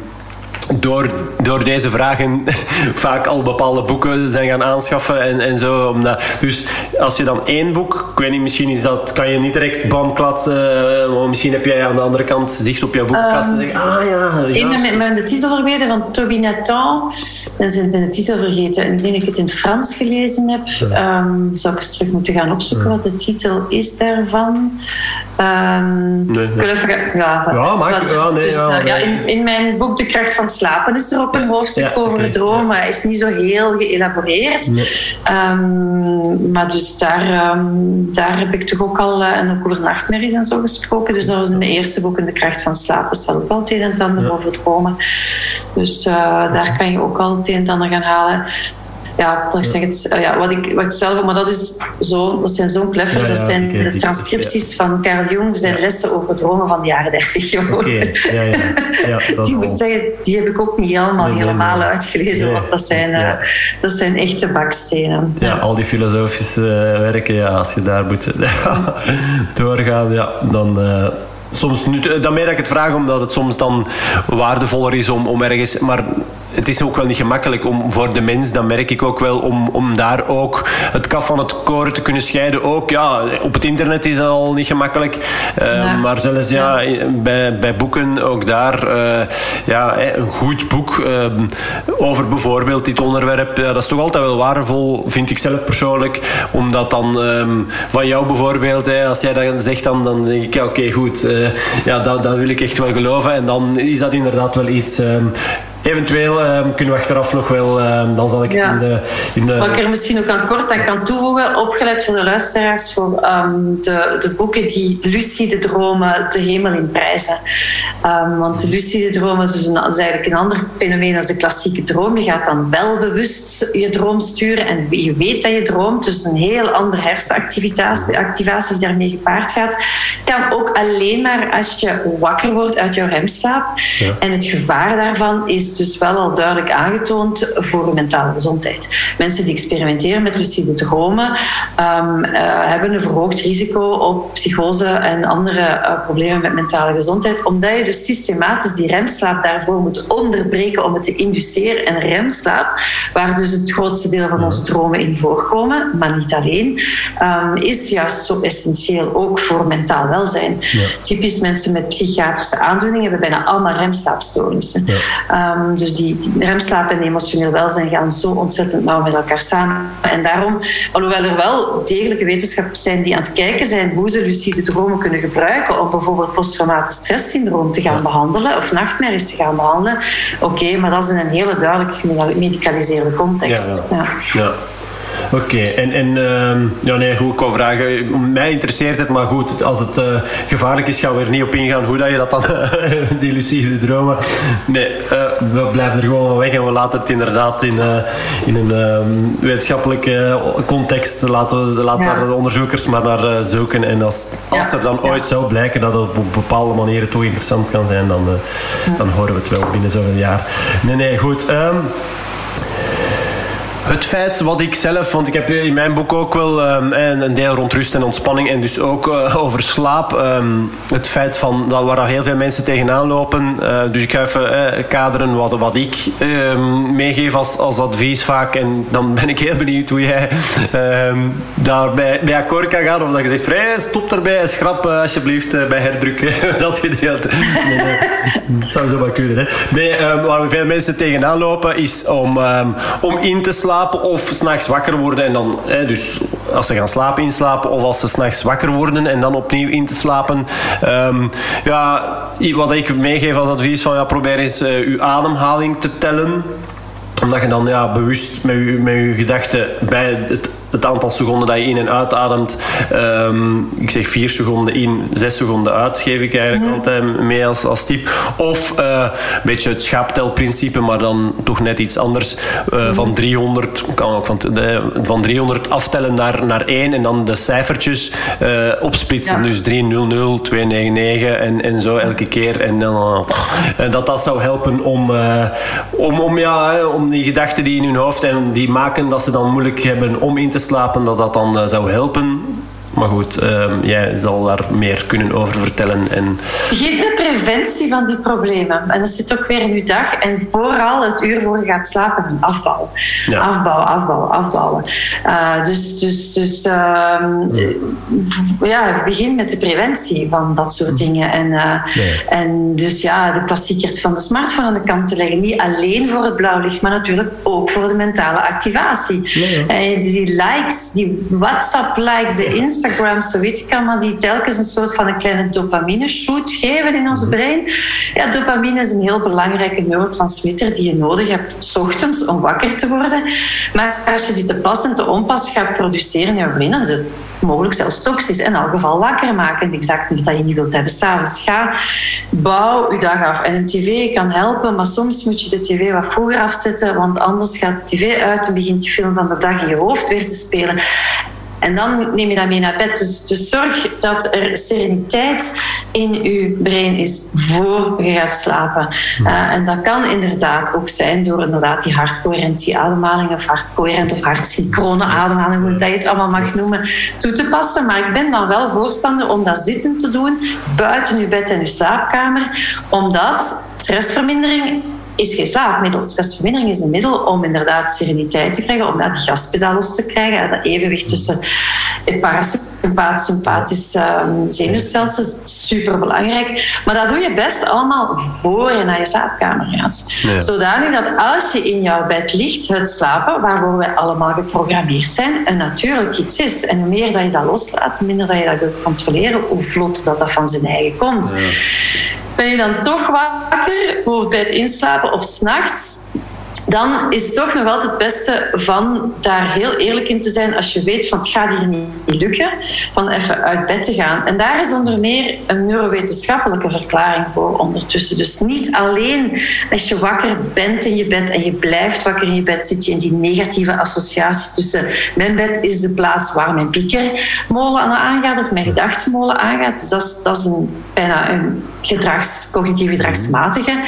door, door deze vragen [laughs] vaak al bepaalde boeken zijn gaan aanschaffen en, en zo. Omdat, dus als je dan één boek, ik weet niet, misschien is dat, kan je niet direct bam klatsen. misschien heb jij aan de andere kant zicht op jouw boekenkast um, en denk ah ja. Ik ben met de titel vergeten van Toby Nathan. En ben de titel vergeten. En ik denk ik het in het Frans gelezen heb. Ja. Um, zou ik eens terug moeten gaan opzoeken ja. wat de titel is daarvan. Um, nee, nee. Even, ja, ja, mag, dus, ja, nee, dus, ja, ja, in, in mijn boek De Kracht van Slapen is er ook een hoofdstuk Ja, over het dromen, hij is niet zo heel geëlaboreerd. Nee. Um, maar dus daar, um, daar heb ik toch ook al uh, en ook over nachtmerries en zo gesproken. Dus dat was in mijn eerste boek in De Kracht van Slapen staat ook al het een en het ander Ja. over dromen. Dus uh, daar kan je ook al het een en het ander gaan halen ja, ik zeg het, uh, ja, wat, ik, wat ik zelf, maar dat, is zo, dat zijn zo'n kleffers. Ja, ja, dat zijn de die- transcripties van Carl Jung, zijn lessen over dromen van de jaren 30 gewoon. Oké, ja, ja. ja [laughs] dat Die moet zeggen, die heb ik ook niet helemaal, Nee, helemaal nee. uitgelezen, Nee, want dat zijn, eh, dat zijn echte bakstenen. Ja, al die filosofische eh, werken, ja, als je daar moet [laughs] doorgaan, ja, dan... eh, Soms nu, dan meer dat ik het vraag, omdat het soms dan waardevoller is om, om ergens... Maar het is ook wel niet gemakkelijk om voor de mens, dat merk ik ook wel, om, om daar ook het kaf van het koren te kunnen scheiden. Ook ja, op het internet is dat al niet gemakkelijk. Uh, Maar zelfs ja, bij, bij boeken, ook daar, uh, ja, een goed boek uh, over bijvoorbeeld dit onderwerp, dat is toch altijd wel waardevol, vind ik zelf persoonlijk. Omdat dan um, van jou bijvoorbeeld, als jij dat zegt, dan, dan denk ik, ja, oké, okay, goed. ja, dat, dat wil ik echt wel geloven. En dan is dat inderdaad wel iets um, Eventueel um, kunnen we achteraf nog wel, um, dan zal ik ja. het in de, in de... Wat ik er misschien ook aan kort aan kan toevoegen, opgeleid voor de luisteraars, voor um, de, de boeken die lucide dromen de hemel in prijzen. want de lucide dromen is, dus een, is eigenlijk een ander fenomeen als de klassieke droom. Je gaat dan wel bewust je droom sturen en je weet dat je droomt. Dus een heel andere hersenactivatie activatie die daarmee gepaard gaat. Kan ook alleen maar als je wakker wordt uit jouw remslaap. Ja. En het gevaar daarvan is dus wel al duidelijk aangetoond voor mentale gezondheid. Mensen die experimenteren met lucide dromen um, uh, hebben een verhoogd risico op psychose en andere uh, problemen met mentale gezondheid, omdat je dus systematisch die remslaap daarvoor moet onderbreken om het te induceren. En remslaap, waar dus het grootste deel van onze dromen in voorkomen, maar niet alleen, um, is juist zo essentieel ook voor mentaal welzijn. Ja. Typisch mensen met psychiatrische aandoeningen hebben bijna allemaal remslaapstoornissen. Ja. Um, Um, dus die, die, remslaap en emotioneel welzijn gaan zo ontzettend nauw met elkaar samen. En daarom, alhoewel er wel degelijke wetenschappers zijn die aan het kijken zijn hoe ze lucide dromen kunnen gebruiken om bijvoorbeeld posttraumatisch stresssyndroom te gaan behandelen of nachtmerries te gaan behandelen. Oké, okay, maar dat is in een hele duidelijk gemedicaliseerde context. ja. ja. ja. Oké, okay. en, en uh, ja, nee, goed, ik wou vragen. Mij interesseert het, maar goed, als het uh, gevaarlijk is, gaan we er niet op ingaan hoe dat je dat dan, [laughs] die lucide dromen. Nee, uh, we blijven er gewoon weg en we laten het inderdaad in, in een ehm, wetenschappelijke context. Laten we laten ja. de onderzoekers maar naar zoeken. En als, als ja. er dan ooit zou blijken dat het op bepaalde manieren toch interessant kan zijn, dan, dan horen we het wel binnen zoveel jaar. Nee, nee, goed. Um, het feit wat ik zelf, want ik heb in mijn boek ook wel um, een deel rond rust en ontspanning en dus ook uh, [laughs] over slaap. Um, het feit van dat waar heel veel mensen tegenaan lopen. Uh, dus ik ga even uh, kaderen wat, wat ik um, meegeef als, als advies vaak. En dan ben ik heel benieuwd hoe jij [laughs] daarbij bij akkoord kan gaan. Of dat je zegt, vrij, stop erbij en schrap alsjeblieft bij herdrukken [laughs] dat gedeelte. dat zou zo maar kunnen. Hè. Nee, waar veel mensen tegenaan lopen is om, om in te slapen of s'nachts wakker worden en dan, hè, dus als ze gaan slapen, inslapen of als ze s'nachts wakker worden en dan opnieuw in te slapen. Um, ja, wat ik meegeef als advies van ja, probeer eens uh, uw ademhaling te tellen omdat je dan ja, bewust met je, met je gedachten bij het het aantal seconden dat je in en uitademt. Um, ik zeg vier seconden in, zes seconden uit, geef ik eigenlijk mm. altijd mee als, als tip. Of uh, een beetje het schaaptelprincipe, maar dan toch net iets anders. Uh, mm. Van 300, kan ook van, de, van 300 aftellen naar, naar 1 en dan de cijfertjes uh, opsplitsen. Ja. Dus 300, 299 en, en zo elke keer. En dan, en dat dat zou helpen om, om, om, ja, om die gedachten die in hun hoofd en die maken dat ze dan moeilijk hebben om in te slapen, dat dat dan uh, zou helpen. Maar goed, uh, jij zal daar meer kunnen over vertellen. En... Begin met preventie van die problemen. En dat zit ook weer in je dag. En vooral het uur voor je gaat slapen, afbouwen. Ja. Afbouwen, afbouwen, afbouwen. Uh, dus dus, dus uh, ja, begin met de preventie van dat soort dingen. En, uh, en dus ja, de klassiekers van de smartphone aan de kant te leggen. Niet alleen voor het blauw licht, maar natuurlijk ook voor de mentale activatie. Ja, die likes, die WhatsApp-likes, de Instagram Instagram, zo weet ik allemaal, die telkens een soort van een kleine dopamine-shoot geven in ons mhm. brein. Ja, dopamine is een heel belangrijke neurotransmitter die je nodig hebt s ochtends om wakker te worden. Maar als je die te pas en te onpas gaat produceren in je brein, dan is het mogelijk zelfs toxisch. In elk geval wakker maken. Exact niet dat je niet wilt hebben. S'avonds ga, bouw je dag af. En een tv kan helpen, maar soms moet je de tv wat vroeger afzetten, want anders gaat de tv uit en begint je film van de dag in je hoofd weer te spelen. En dan neem je dat mee naar bed. Dus, dus zorg dat er sereniteit in je brein is voor je gaat slapen. Uh, en dat kan inderdaad ook zijn door inderdaad die hartcoherentie ademhaling of hartcoherent of hartsynchrone ademhaling, hoe dat je het allemaal mag noemen, toe te passen. Maar ik ben dan wel voorstander om dat zitten te doen, buiten je bed en je slaapkamer, omdat stressvermindering is geen slaapmiddel. Stressvermindering is een middel om inderdaad sereniteit te krijgen, om dat gaspedaal los te krijgen, dat evenwicht tussen het parasympathisch sympathisch um, zenuwstelsel super belangrijk. Maar dat doe je best allemaal voor je naar je slaapkamer gaat. Ja. Zodanig dat als je in jouw bed ligt, het slapen, waarvoor wij allemaal geprogrammeerd zijn, een natuurlijk iets is. En hoe meer dat je dat loslaat, hoe minder dat je dat wilt controleren, hoe vlotter dat, dat van zijn eigen komt. Ja. Ben je dan toch wakker, bijvoorbeeld bij het inslapen of s'nachts, dan is het toch nog altijd het beste van daar heel eerlijk in te zijn als je weet van het gaat hier niet lukken, van even uit bed te gaan. En daar is onder meer een neurowetenschappelijke verklaring voor ondertussen. Dus niet alleen als je wakker bent in je bed en je blijft wakker in je bed, zit je in die negatieve associatie tussen mijn bed is de plaats waar mijn piekermolen aangaat of mijn gedachtenmolen aangaat. Dus dat is, dat is een, bijna een gedrags, cognitief gedragsmatige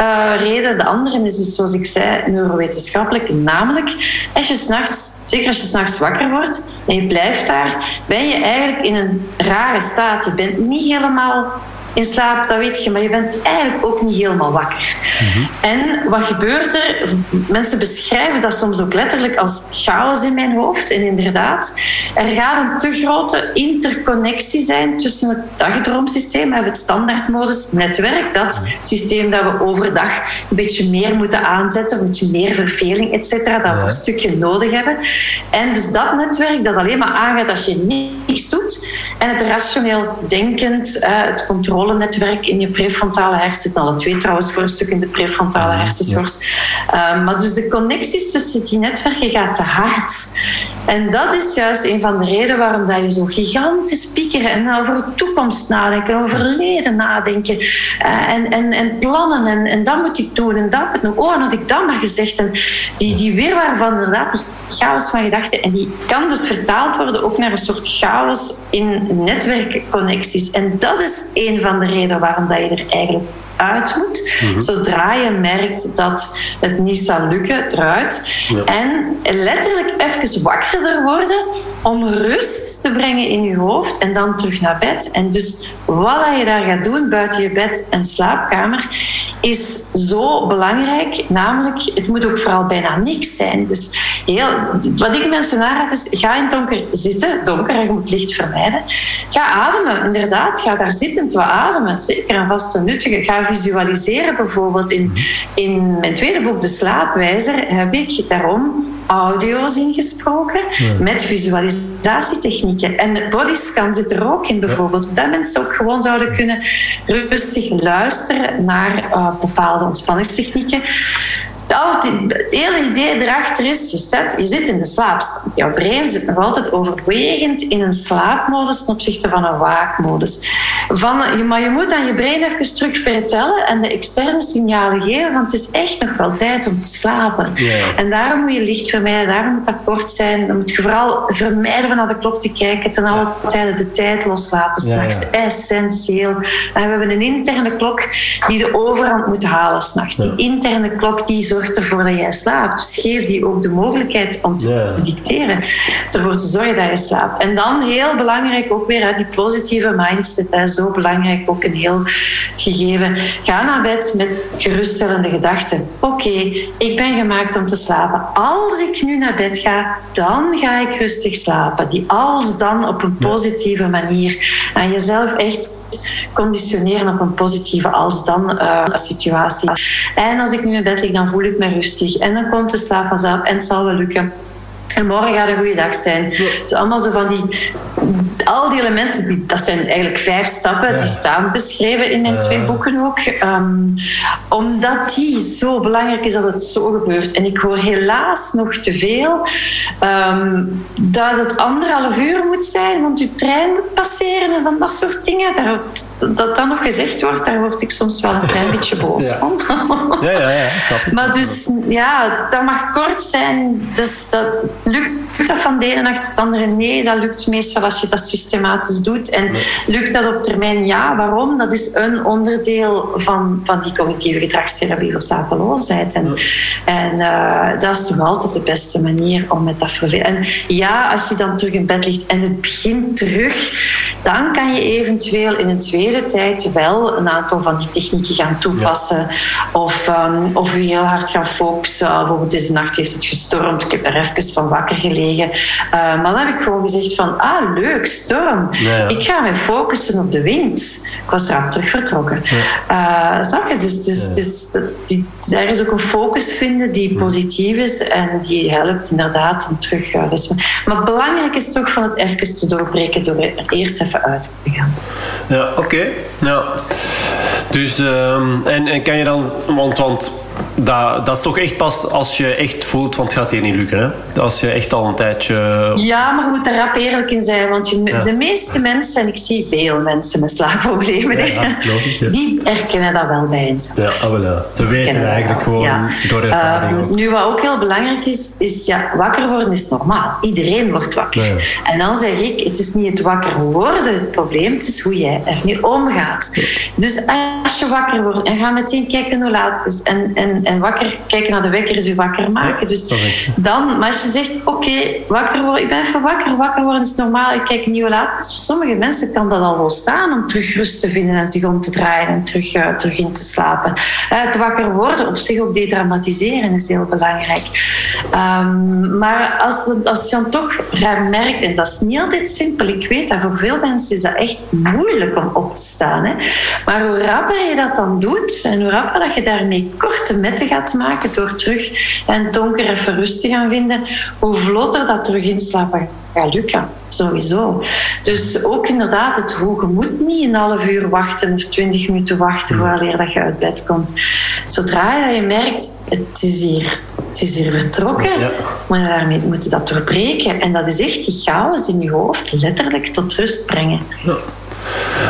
uh, reden. De andere is dus, zoals ik zei, neurowetenschappelijk. Namelijk, als je s'nachts, zeker als je s'nachts wakker wordt en je blijft daar, ben je eigenlijk in een rare staat. Je bent niet helemaal in slaap, dat weet je, maar je bent eigenlijk ook niet helemaal wakker. Mhm. En wat gebeurt er? Mensen beschrijven dat soms ook letterlijk als chaos in mijn hoofd. En inderdaad, er gaat een te grote interconnectie zijn tussen het dagdroomsysteem en het standaardmodus netwerk. Dat systeem dat we overdag een beetje meer moeten aanzetten, een beetje meer verveling, et cetera, dat we een stukje nodig hebben. En dus dat netwerk dat alleen maar aangaat als je niks doet. En het rationeel denkend, eh, het controle netwerk in je prefrontale hersenen. Alle twee trouwens voor een stuk in de prefrontale hersenschors. Ja. Uh, maar dus de connecties tussen die netwerken gaat te hard. En dat is juist een van de redenen waarom dat je zo gigantisch piekeren en over de toekomst nadenken, over verleden nadenken uh, en, en, en plannen en, en dat moet ik doen en dat moet nog. Oh, en had ik dat maar gezegd. En die, die weerwaar van inderdaad die chaos van gedachten en die kan dus vertaald worden ook naar een soort chaos in netwerkconnecties. En dat is een van de redenen waarom dat je er eigenlijk uit moet. Mhm. Zodra je merkt dat het niet zal lukken, eruit. En letterlijk even wakkerder worden om rust te brengen in je hoofd en dan terug naar bed. En dus wat je daar gaat doen buiten je bed en slaapkamer is zo belangrijk. Namelijk, het moet ook vooral bijna niks zijn. Dus heel, wat ik mensen aanraad is, ga in het donker zitten. Donker, je moet licht vermijden. Ga ademen, inderdaad. Ga daar zittend wat ademen. Zeker en vast een nuttige. Ga visualiseren bijvoorbeeld. In, in mijn tweede boek, De Slaapwijzer, heb ik daarom audio's ingesproken met visualisatietechnieken. En de bodyscan zit er ook in bijvoorbeeld. Dat mensen ook gewoon zouden kunnen rustig luisteren naar uh, bepaalde ontspanningstechnieken het hele idee erachter is, je, zet, je zit in de slaapstand. Jouw brein zit nog altijd overwegend in een slaapmodus ten opzichte van een waakmodus. Van, maar je moet aan je brein even terug vertellen en de externe signalen geven, want het is echt nog wel tijd om te slapen. En daarom moet je licht vermijden, daarom moet dat kort zijn. Dan moet je vooral vermijden naar de klok te kijken, ten alle tijde de tijd loslaten, s'nachts. Ja, Essentieel. En we hebben een interne klok die de overhand moet halen s'nachts. Die interne klok die zorgt ervoor dat jij slaapt. Dus geef die ook de mogelijkheid om te dicteren. Ervoor te zorgen dat je slaapt. En dan heel belangrijk ook weer die positieve mindset. Zo belangrijk ook een heel gegeven. Ga naar bed met geruststellende gedachten. Oké, ik ben gemaakt om te slapen. Als ik nu naar bed ga, dan ga ik rustig slapen. Die als dan op een positieve manier. En jezelf echt conditioneren op een positieve als-dan uh, situatie. En als ik nu in bed lig, dan voel ik me rustig. En dan komt de slaap vanzelf en het zal wel lukken. En morgen gaat een goede dag zijn. Dus allemaal zo van die al die elementen, die, dat zijn eigenlijk vijf stappen, die staan beschreven in mijn twee boeken ook. Ehm, omdat die zo belangrijk is dat het zo gebeurt. En ik hoor helaas nog te veel um, dat het anderhalf uur moet zijn, want je trein moet passeren en van dat soort dingen. Daar, dat dat nog gezegd wordt, daar word ik soms wel een klein beetje boos ja. van. ja, ja, ja. [laughs] Maar dus, ja, dat mag kort zijn. Dus dat, lukt dat van de ene nacht op de andere? Nee, dat lukt meestal als je dat systematisch doet. En lukt dat op termijn? Ja. Waarom? Dat is een onderdeel van, van die cognitieve gedragstherapie voor slapeloosheid. En, en uh, dat is toch altijd de beste manier om met dat vervelen. En ja, als je dan terug in bed ligt en het begint terug, dan kan je eventueel in een tweede tijd wel een aantal van die technieken gaan toepassen. Of, um, of je heel hard gaan focussen. Bijvoorbeeld deze nacht heeft het gestormd. Ik heb er even van wakker gelegen. Uh, maar dan heb ik gewoon gezegd van, ah leuk, storm. Ik ga me focussen op de wind. Ik was eraan terug vertrokken. Ja. Uh, snap je? Dus, dus, dus die, daar is ook een focus vinden die positief is en die helpt inderdaad om terug uh, dus, Maar belangrijk is toch van het even te doorbreken door er eerst even uit te gaan. Ja, oké. Ja. Dus, um, en, en kan je dan, want, want dat, dat is toch echt pas als je echt voelt, want het gaat hier niet lukken. Hè? Als je echt al een tijdje... Ja, maar je moet er rap eerlijk in zijn. Want je, de meeste mensen, en ik zie veel mensen met slaapproblemen, ja, logisch, die herkennen dat wel bij. Ja, ah, wel, ja. ze weten eigenlijk gewoon door ervaring uh, Nu, wat ook heel belangrijk is, is ja, wakker worden is normaal. Iedereen wordt wakker. En dan zeg ik, het is niet het wakker worden het probleem, het is hoe jij er nu omgaat. Dus als je wakker wordt en ga meteen kijken hoe laat het is en, en en, wakker kijken naar de wekker is je wakker maken. dus dan, maar als je zegt, oké, wakker worden, ik ben even wakker, wakker worden is normaal, ik kijk niet hoe laat het is. Voor sommige mensen kan dat al volstaan om terug rust te vinden en zich om te draaien en terug, uh, terug in te slapen. Uh, het wakker worden, op zich ook dedramatiseren is heel belangrijk. Um, maar als, als je dan toch merkt, en dat is niet altijd simpel, ik weet dat voor veel mensen is dat echt moeilijk om op te staan. Hè? Maar hoe rapper je dat dan doet en hoe rapper dat je daarmee korte metten gaat maken door terug en donker even rust te gaan vinden, hoe vlotter dat terug inslapen gaat lukken. Sowieso. Dus ook inderdaad het hoe. Je moet niet een half uur wachten of twintig minuten wachten vooraleer dat je uit bed komt. Zodra je merkt, het is hier, het is hier vertrokken, ja. moet je daarmee moeten dat doorbreken. En dat is echt die chaos in je hoofd letterlijk tot rust brengen. Ja.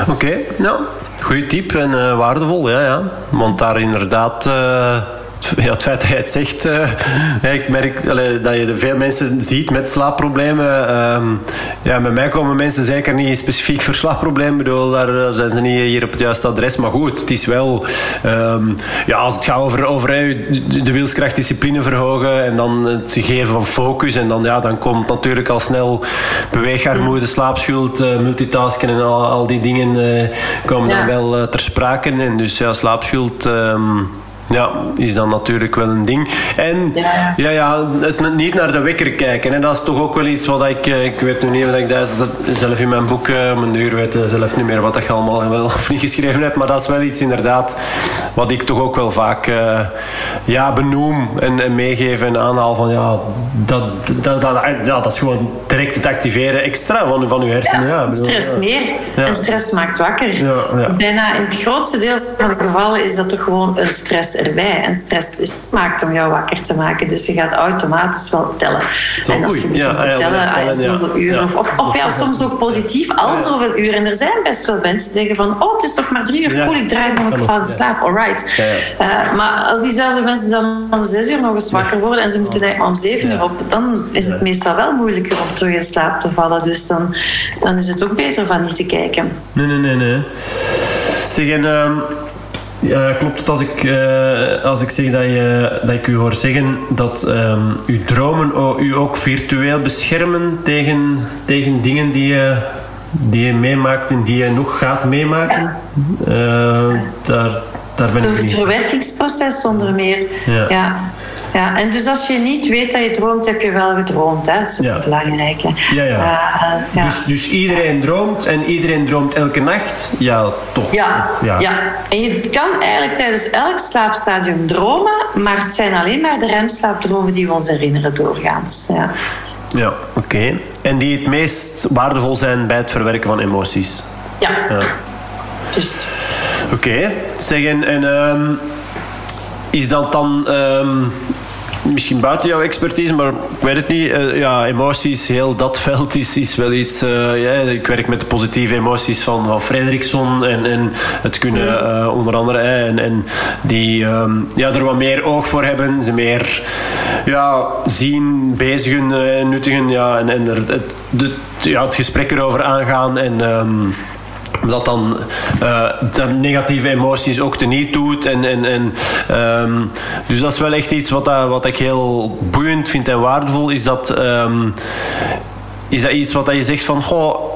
Oké, okay. nou, Goeie tip en uh, waardevol, ja, ja. Want daar inderdaad... Uh ja, het feit dat je het zegt, uh, ik merk allee, dat je veel mensen ziet met slaapproblemen. Um, ja, met mij komen mensen zeker niet specifiek voor slaapproblemen. Ik bedoel, daar zijn ze niet hier op het juiste adres. Maar goed, het is wel, um, ja, als het gaat over, over de wilskracht, discipline verhogen en dan het geven van focus. En dan, ja, dan komt natuurlijk al snel beweegarmoede, slaapschuld, uh, multitasken en al, al die dingen uh, komen ja. dan wel ter sprake. En dus ja, slaapschuld. Um, ja, is dan natuurlijk wel een ding. En ja, ja, ja het niet naar de wekker kijken. En dat is toch ook wel iets wat ik... Eh, ik weet nu niet wat ik dat zelf in mijn boek... Eh, mijn uur weet zelf niet meer wat ik allemaal [laughs] wel of niet geschreven heb. Maar dat is wel iets inderdaad wat ik toch ook wel vaak uh, ja, benoem en, en meegeef en aanhaal van ja, dat, dat, dat, ja, dat is gewoon direct het activeren extra van, van uw hersenen. Ja, stress meer. En stress maakt wakker. Bijna in het grootste deel van de gevallen is dat toch gewoon een stress erbij. En stress is gemaakt om jou wakker te maken. Dus je gaat automatisch wel tellen. Zo, en als je begint te tellen, tellen zoveel uren. Of, of, ja, soms ook positief, al zoveel uren. En er zijn best wel mensen die zeggen van, oh, het is toch maar drie uur. Cool, ik draai om ik val in slaap. Alright. Uh, maar als diezelfde mensen dan om zes uur nog eens wakker worden en ze moeten eigenlijk om zeven uur op, dan is het meestal wel moeilijker om terug in slaap te vallen. Dus dan, dan is het ook beter van niet te kijken. Nee, nee, nee, nee. Zeg, en... Um ja, klopt het als ik, uh, als ik zeg dat, je, dat ik u hoor zeggen dat um, uw dromen u ook virtueel beschermen tegen, tegen dingen die je, die je meemaakt en die je nog gaat meemaken? Ja. Uh, daar, daar ben ik Het verwerkingsproces zonder meer. ja. ja. Ja, en dus als je niet weet dat je droomt, heb je wel gedroomd. Hè? Dat is ja. belangrijk. Ja, ja. Uh, ja. Dus, dus iedereen droomt en iedereen droomt elke nacht? Ja, toch? Ja, ja. ja. En je kan eigenlijk tijdens elk slaapstadium dromen, maar het zijn alleen maar de remslaapdromen die we ons herinneren doorgaans. Ja, ja oké. En die het meest waardevol zijn bij het verwerken van emoties? Ja. ja. Just. Oké. Okay. Zeg, en... Um, is dat dan... Um, misschien buiten jouw expertise, maar ik weet het niet. Uh, ja, emoties, heel dat veld is, is wel iets. Uh, ja, ik werk met de positieve emoties van, van Frederickson en, en het kunnen uh, onder andere. en, en die um, ja, er wat meer oog voor hebben, ze meer ja, zien, bezigen, nuttigen. Ja, en, en er, het, de, ja, het gesprek erover aangaan. En. Um, dat dan uh, negatieve emoties ook teniet doet. En, en, en, um, dus dat is wel echt iets wat, dat, wat ik heel boeiend vind en waardevol. Is dat, um, is dat iets wat je zegt van... Goh,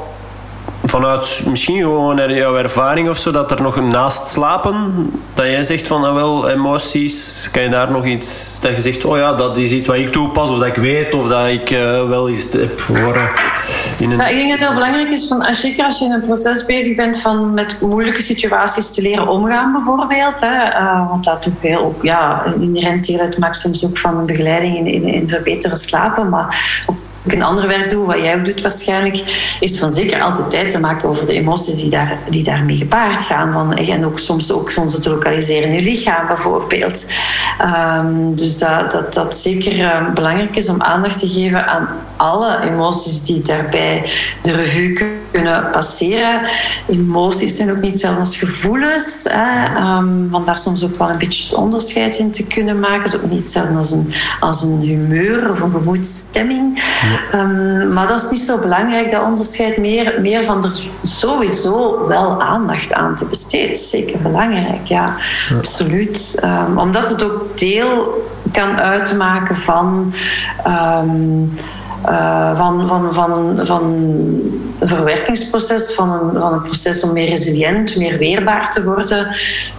vanuit misschien gewoon jouw ervaring of zo, dat er nog naast slapen, dat jij zegt van, nou wel, emoties, kan je daar nog iets, dat je zegt, oh ja, dat is iets wat ik toepas, of dat ik weet, of dat ik uh, wel iets heb horen. In een... ja, ik denk dat het heel belangrijk is, van, als, zeker als je in een proces bezig bent van met moeilijke situaties te leren omgaan, bijvoorbeeld, hè, uh, want dat ook heel, ja, inherent deel uitmaakt soms ook van begeleiding in, in, in verbeteren slapen, maar ik een ander werk doe, wat jij ook doet waarschijnlijk, is van zeker altijd tijd te maken over de emoties die, daar, die daarmee gepaard gaan. Van, en ook soms ook soms te lokaliseren in je lichaam bijvoorbeeld. Um, dus dat, dat, dat zeker uh, belangrijk is om aandacht te geven aan alle emoties die daarbij de revue kunnen passeren. Emoties zijn ook niet hetzelfde als gevoelens. Hè. Um, vandaar soms ook wel een beetje het onderscheid in te kunnen maken. Het is ook niet hetzelfde als een, als een humeur of een gemoedsstemming. Um, maar dat is niet zo belangrijk, dat onderscheid. Meer, meer van er sowieso wel aandacht aan te besteden. Zeker belangrijk, ja. Absoluut. Um, omdat het ook deel kan uitmaken van... Um, uh, van, van, van, van een verwerkingsproces, van een, van een proces om meer resilient, meer weerbaar te worden.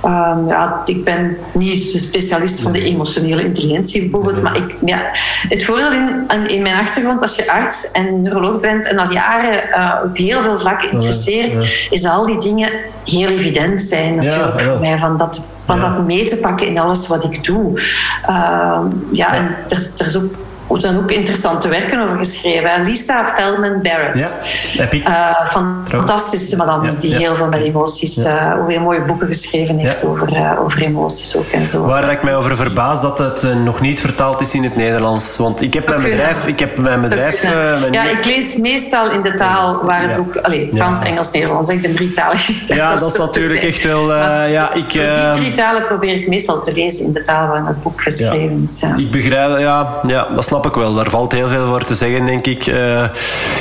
Um, ja, ik ben niet de specialist van de emotionele intelligentie bijvoorbeeld, maar ik, ja, het voordeel in, in mijn achtergrond als je arts en neuroloog bent en al jaren uh, op heel veel vlakken interesseert, is al die dingen heel evident zijn natuurlijk voor mij. Van dat, van dat mee te pakken in alles wat ik doe. Uh, ja, en er, er is ook er zijn ook interessante werken over geschreven. Lisa Feldman Barrett. Ja. Uh, fantastische madame, die heel veel met emoties, uh, heel mooie boeken geschreven heeft over, uh, over emoties ook en zo. Waar ik mij over verbaas dat het nog niet vertaald is in het Nederlands. Want ik heb mijn bedrijf... Ik heb mijn bedrijf mijn ja, ik lees meestal in de taal waar het boek... Allez, Frans, Engels, Nederlands. Ik ben drietalig. Ja, dat, is [laughs] natuurlijk echt wel... ja, ik, die drie talen probeer ik meestal te lezen in de taal waar het boek geschreven is. Ik begrijp... Ja, ja, dat snap snap ik wel. Daar valt heel veel voor te zeggen, denk ik. Uh,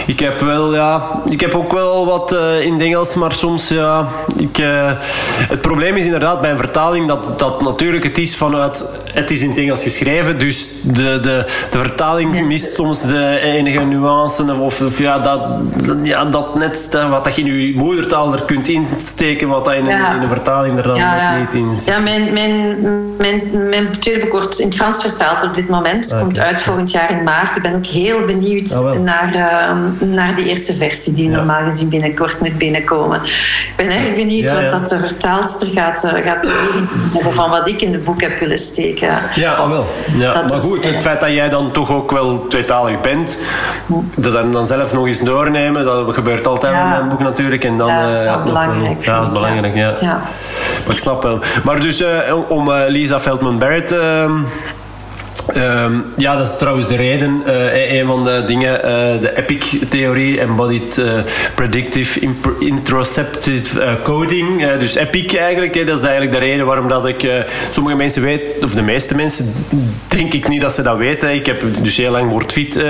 ik heb wel, ja, ik heb ook wel wat uh, in het Engels, maar soms, ja, ik, uh, het probleem is inderdaad bij een vertaling dat, dat natuurlijk het is vanuit, het is in het Engels geschreven, dus de, de, de vertaling mist soms de enige nuance of, of ja, dat, ja, dat net wat dat je in je moedertaal er kunt insteken, wat dat in, ja. een, in een vertaling er dan ja, net niet in zit. Ja, mijn, mijn, mijn, mijn tweede wordt in het Frans vertaald op dit moment. Okay. Komt uit volgend jaar in maart. Ik ben ook heel benieuwd oh, naar, uh, naar die eerste versie die ja. normaal gezien binnenkort moet binnenkomen. Ik ben erg benieuwd ja, wat dat de vertaalster gaat, uh, gaat hebben van wat ik in het boek heb willen steken. Ja, ah, wel. Ja. maar goed, het feit dat jij dan toch ook wel tweetalig bent, dat dan, dan zelf nog eens doornemen, dat gebeurt altijd in mijn boek natuurlijk. En dan, ja, dat is wel belangrijk. ja, dat is belangrijk, ja. Maar ik snap wel. Maar dus uh, om Lisa Feldman-Barrett ehm, Um, ja, dat is trouwens de reden. Uh, een van de dingen, uh, de EPIC-theorie, Embodied uh, Predictive Introceptive Coding. dus EPIC eigenlijk, hè, dat is eigenlijk de reden waarom dat ik... sommige mensen weten, of de meeste mensen, denk ik niet dat ze dat weten. Ik heb dus heel lang WordFit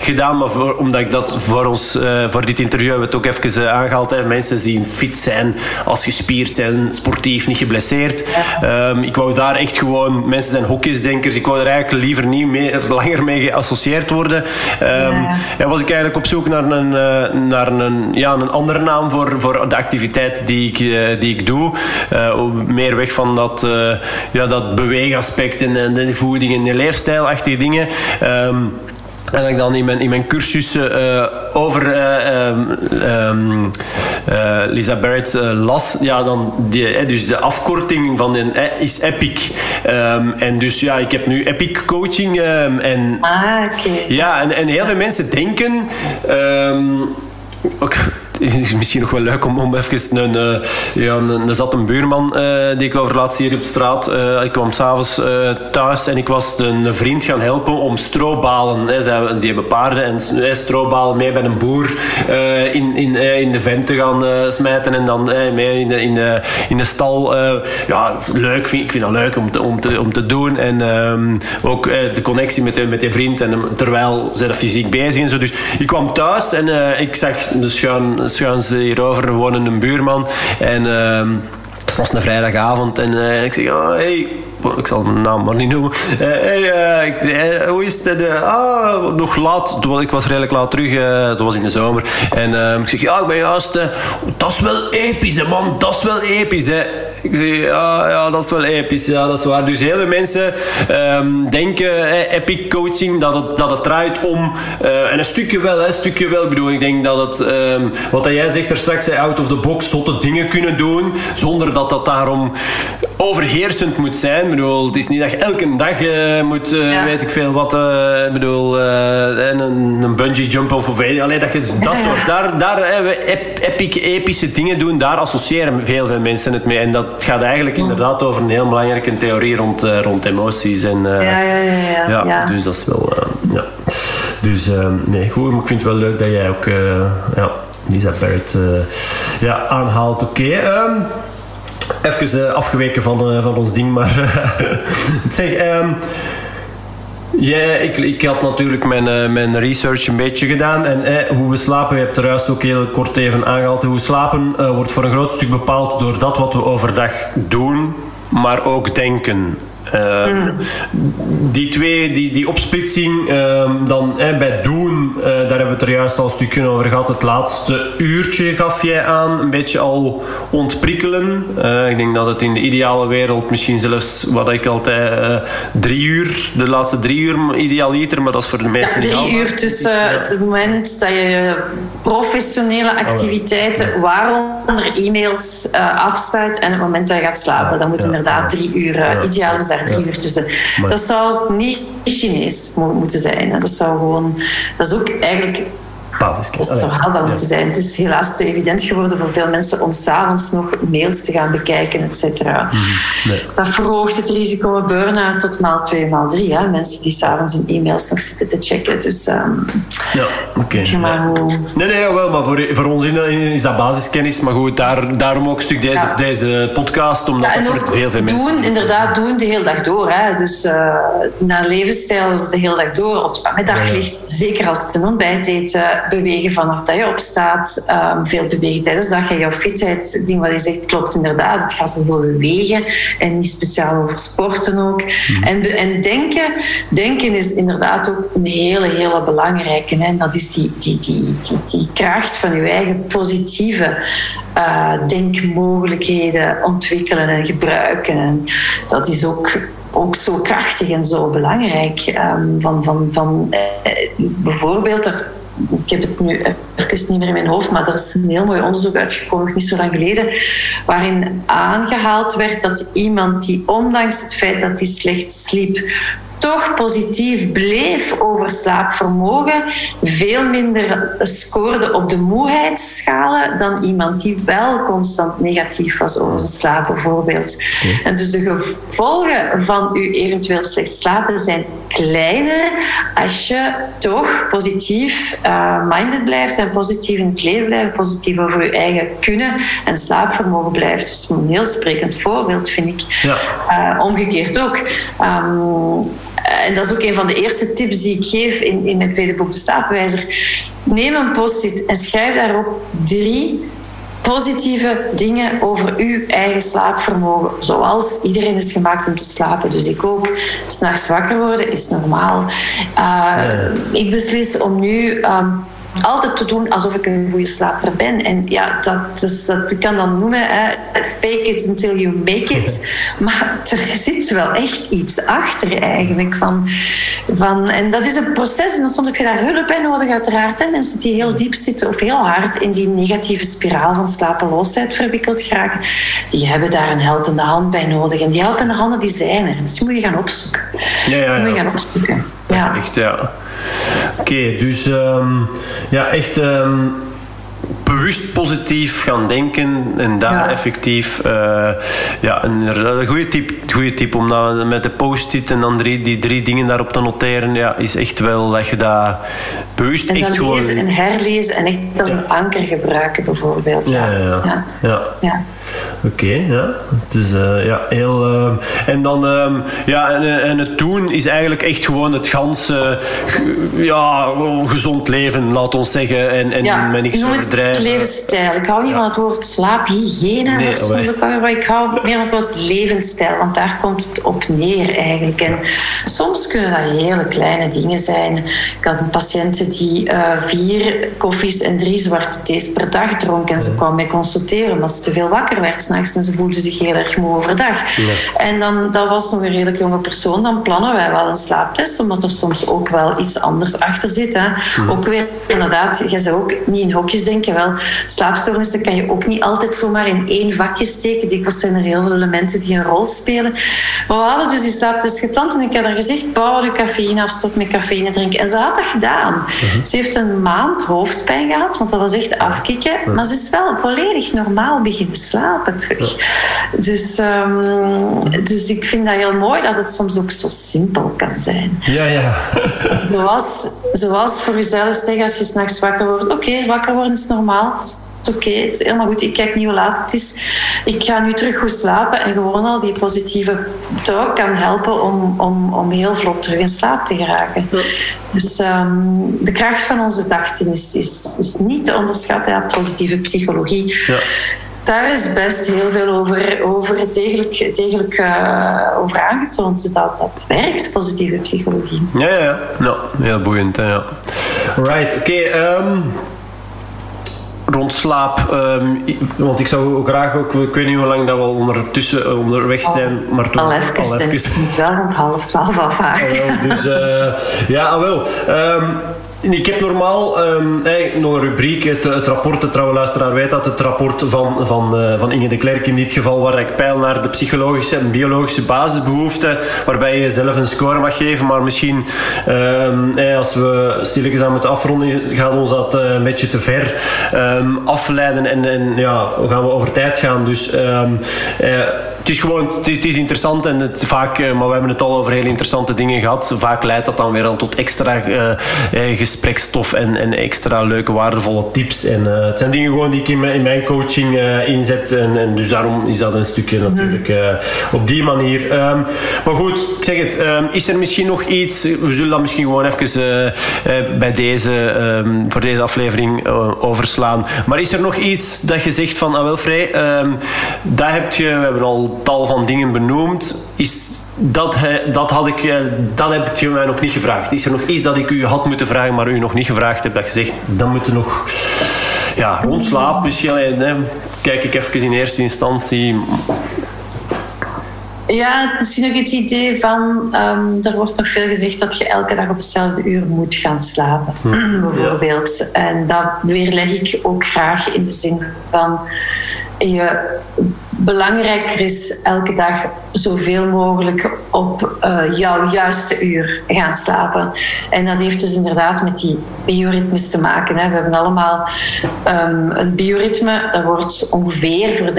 gedaan, maar voor, omdat ik dat voor ons, voor dit interview hebben we het ook even aangehaald. Hè. Mensen die fit zijn, als gespierd zijn, sportief, niet geblesseerd. Um, ik wou daar echt gewoon... Mensen zijn hokjesdenkers. Ik wou er eigenlijk liever niet meer, [laughs] langer mee geassocieerd worden. Um, ja. was ik eigenlijk op zoek naar een, uh, naar een, ja, een andere naam voor, voor de activiteit die ik, uh, die ik doe. Uh, meer weg van dat, ja, dat beweegaspect en, en de voeding en de leefstijlachtige dingen. Um, en dat ik dan in mijn, in mijn cursus uh, over uh, um, uh, Lisa Barrett las, ja, dan die, dus de afkorting van de, is EPIC. Um, en dus ja, ik heb nu EPIC coaching. Um, en, ah, oké. Ja, en, en heel veel mensen denken. ook, [laughs] misschien nog wel leuk om, om even een, uh, ja, een, er zat een buurman uh, die ik over laatst hier op straat. Uh, ik kwam s'avonds thuis en ik was een vriend gaan helpen om stroobalen. Hè, zij, die hebben paarden en stroobalen mee bij een boer in, in, in de vent te gaan smijten en dan mee in de, in de, in de stal. ja, leuk. Vind, ik vind dat leuk om te, om te, om te doen. En um, ook de connectie met, met die vriend. En, terwijl ze dat fysiek bezig en zo. Dus ik kwam thuis en ik zag de schuin, schuin hierover wonen een buurman. En uh, het was een vrijdagavond en uh, ik zeg, oh, hey, ik zal mijn naam maar niet noemen. Uh, hey, ik, hoe is het? ah, nog laat. Ik was redelijk laat terug. het was in de zomer. En ik zeg, ja, ik ben juist. dat is wel episch, man. Dat is wel episch, hè. Ik zeg, ja, ja, dat is wel episch. Ja, dat is waar. Dus heel veel mensen um, denken, epic coaching, dat het, dat het draait om... Uh, en een stukje wel, hè, een stukje wel. Ik bedoel, ik denk dat het... Um, wat jij zegt er straks, out of the box, zotte dingen kunnen doen, zonder dat dat daarom overheersend moet zijn. Ik bedoel, het is niet dat je elke dag uh, moet, uh, ja. weet ik veel wat... ik bedoel, een, een bungee jump of... Allee, dat je dat soort... Daar, daar epic, epische dingen doen, daar associëren veel, veel mensen het mee. En dat gaat eigenlijk inderdaad over een heel belangrijke theorie rond, rond emoties. En, ja, ja, ja, ja, ja, Dus dat is wel... Ja. Dus nee, goed. Maar ik vind het wel leuk dat jij ook... ja, Lisa Barrett ja, aanhaalt. Oké. Okay, um, even afgeweken van, van ons ding, maar... [laughs] zeg... Um, ja, ik, ik had natuurlijk mijn, uh, mijn research een beetje gedaan. En eh, hoe we slapen, je hebt er juist ook heel kort even aangehaald. Hoe we slapen wordt voor een groot stuk bepaald door dat wat we overdag doen, maar ook denken. Uh, Die twee, die, die opsplitsing, uh, dan bij doen, uh, daar hebben we het er juist al een stukje over gehad. Het laatste uurtje gaf jij aan, een beetje al ontprikkelen. Eh, ik denk dat het in de ideale wereld misschien zelfs, wat ik altijd, drie uur, de laatste drie uur idealiter, maar dat is voor de meesten ja, drie uur tussen het moment dat je professionele activiteiten, waaronder e-mails, afsluit en het moment dat je gaat slapen. Dat moet inderdaad drie uur ideaal uur tussen. Dat zou niet Chinees moeten zijn. Dat zou gewoon... Dat is ook eigenlijk dat zou haalbaar moeten zijn. Het is helaas te evident geworden voor veel mensen om s'avonds nog mails te gaan bekijken, et cetera. Mhm. Dat verhoogt het risico op burn-out tot maal 2, maal 3. Hè? Mensen die s'avonds hun e-mails nog zitten te checken. Dus um, ja, oké. Okay. Nee, nee, wel, maar voor, voor ons is dat basiskennis. Maar goed, daar, daarom ook een stuk deze, deze podcast, omdat ja, voor veel, veel mensen... Doen, inderdaad, doen de hele dag door. Hè? Dus uh, naar levensstijl de hele dag door. Opstaan met daglicht, zeker altijd een ontbijt eten bewegen vanaf dat je opstaat. Um, veel bewegen tijdens de dag. En jouw fitheid, ding wat je zegt, klopt inderdaad. Het gaat over bewegen en niet speciaal over sporten ook. Mhm. En, en denken, denken is inderdaad ook een hele, hele belangrijke. En dat is die, die, die, die, die kracht van je eigen positieve uh, denkmogelijkheden ontwikkelen en gebruiken. En dat is ook ook zo krachtig en zo belangrijk. Um, van, van, van, uh, bijvoorbeeld, er ik heb het nu even niet meer in mijn hoofd, maar er is een heel mooi onderzoek uitgekomen, niet zo lang geleden, waarin aangehaald werd dat iemand die ondanks het feit dat hij slecht sliep, toch positief bleef over slaapvermogen, veel minder scoorde op de moeheidsschalen dan iemand die wel constant negatief was over zijn slaap, bijvoorbeeld. En dus de gevolgen van uw eventueel slecht slapen zijn kleiner als je toch positief uh, minded blijft en positief in het leven blijft, positief over je eigen kunnen en slaapvermogen blijft. Dus een heel sprekend voorbeeld, vind ik. Ja. Uh, omgekeerd ook. Um, eh, en dat is ook een van de eerste tips die ik geef in, in mijn tweede boek, De Slaapwijzer. Neem een post-it en schrijf daarop drie positieve dingen over uw eigen slaapvermogen. Zoals iedereen is gemaakt om te slapen, dus ik ook. S'nachts wakker worden is normaal. Uh, Ik beslis om nu ehm, altijd te doen alsof ik een goede slaper ben. En ja, dat, is, dat ik kan dan noemen hè, fake it until you make it. [laughs] Maar er zit wel echt iets achter eigenlijk. Van, van, en dat is een proces en dan soms heb je daar hulp bij nodig uiteraard. Hè. Mensen die heel diep zitten of heel hard in die negatieve spiraal van slapeloosheid verwikkeld geraken, die hebben daar een helpende hand bij nodig. En die helpende handen die zijn er. Dus die moet je gaan opzoeken. Ja, ja, ja. Die moet je gaan opzoeken. Ja. Echt, ja. Oké, dus um, ja, echt um, bewust positief gaan denken en daar effectief uh, ja, een, goede tip, goede tip om dat met de post-it en dan drie, die drie dingen daarop te noteren, ja, is echt wel dat je dat bewust en echt gewoon... lezen en herlezen en echt als een anker gebruiken bijvoorbeeld. ja. ja. ja. ja. Oké, ja. Dus uh, ja, heel... Uh, en dan... Uh, ja, en, en, het doen is eigenlijk echt gewoon het ganse... ja, gezond leven, laat ons zeggen. En, en ja, met niks overdrijven. levensstijl. Ik hou niet ja. van het woord slaaphygiëne. Nee, soms ook, maar ik hou meer van het levensstijl. Want daar komt het op neer eigenlijk. En soms kunnen dat hele kleine dingen zijn. Ik had een patiënt die vier koffies en drie zwarte thees per dag dronk. En ze kwam mij consulteren omdat ze te veel wakker werd s'nachts en ze voelde zich heel erg moe overdag. Ja. En dan, dat was nog een redelijk jonge persoon. Dan plannen wij wel een slaaptest, omdat er soms ook wel iets anders achter zit. Hè. Ook weer, inderdaad, je zou ook niet in hokjes denken. Wel, slaapstoornissen kan je ook niet altijd zomaar in één vakje steken. Dikwijls zijn er heel veel elementen die een rol spelen. Maar we hadden dus die slaaptest gepland en ik had haar gezegd, bouw je cafeïne af, stop met cafeïne drinken. En ze had dat gedaan. Ze heeft een maand hoofdpijn gehad, want dat was echt afkicken. Maar ze is wel volledig normaal beginnen slapen terug. Dus, um, dus ik vind dat heel mooi dat het soms ook zo simpel kan zijn. Ja, ja. [laughs] zoals, zoals voor jezelf zeggen als je s'nachts wakker wordt. Oké, okay, wakker worden is normaal. Oké, okay, het is helemaal goed. Ik kijk niet hoe laat het is. Ik ga nu terug goed slapen. En gewoon al die positieve talk kan helpen om, om, om heel vlot terug in slaap te geraken. Ja. Dus um, de kracht van onze dachten is, is, is niet te onderschatten. Ja, positieve psychologie. Ja daar is best heel veel over, over degelijk, degelijk uh, over aangetoond. Dus dat, dat werkt, positieve psychologie. Ja, ja, ja. heel boeiend. Hè, ja. Right, oké. Okay, um rond slaap. Um, want ik zou graag ook, ik weet niet hoe lang dat we ondertussen onderweg zijn, maar toch al even. Al even. wel rond half twaalf af. Oh, dus uh, ja, ah, wel. Um, ik heb normaal hey, nog een rubriek, het, het rapport, de luisteraar weet dat, het rapport van, van, uh, van Inge de Klerk in dit geval, waar ik peil naar de psychologische en biologische basisbehoeften, waarbij je zelf een score mag geven, maar misschien hey, als we stilletjes aan moeten afronden, gaat ons dat uh, een beetje te ver um, afleiden en, en ja, gaan we over tijd gaan. Dus uh, het is gewoon, het is, het is interessant en het, vaak, maar we hebben het al over hele interessante dingen gehad. Vaak leidt dat dan weer al tot extra uh, gesprekstof en, en extra leuke, waardevolle tips. En, uh, het zijn dingen gewoon die ik in mijn, in mijn coaching uh, inzet. En, en, dus daarom is dat een stukje mhm. natuurlijk op die manier. Um, maar goed, ik zeg het. Um, is er misschien nog iets? We zullen dat misschien gewoon even bij deze, um, voor deze aflevering overslaan. Maar is er nog iets dat je zegt van, ah wel Vrij, dat heb je, we hebben al tal van dingen benoemd. Is dat, dat, had ik, eh, dat heb je mij nog niet gevraagd. Is er nog iets dat ik u had moeten vragen, maar u nog niet gevraagd heb? Dat je zegt, dan moeten nog ja, rondslapen. Misschien hè, kijk ik even in eerste instantie. Ja, misschien nog het idee van... Um, er wordt nog veel gezegd dat je elke dag op hetzelfde uur moet gaan slapen. Hm. [clears throat] Bijvoorbeeld. En dat weerleg ik ook graag in de zin van... Je belangrijker is elke dag zoveel mogelijk op uh, jouw juiste uur gaan slapen. En dat heeft dus inderdaad met die bioritmes te maken. Hè. We hebben allemaal um, een bioritme, dat wordt ongeveer voor 30%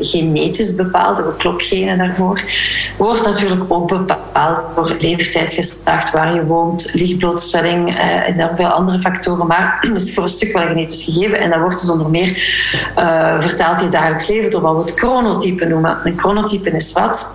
genetisch bepaald, door klokgenen daarvoor. Wordt natuurlijk ook bepaald door leeftijd, geslacht, waar je woont, lichtblootstelling uh, en dan veel andere factoren. Maar [clears throat] is voor een stuk wel genetisch gegeven. En dat wordt dus onder meer uh, vertaald in je dagelijks leven door wat chronotype noemen. Een chronotype is wat?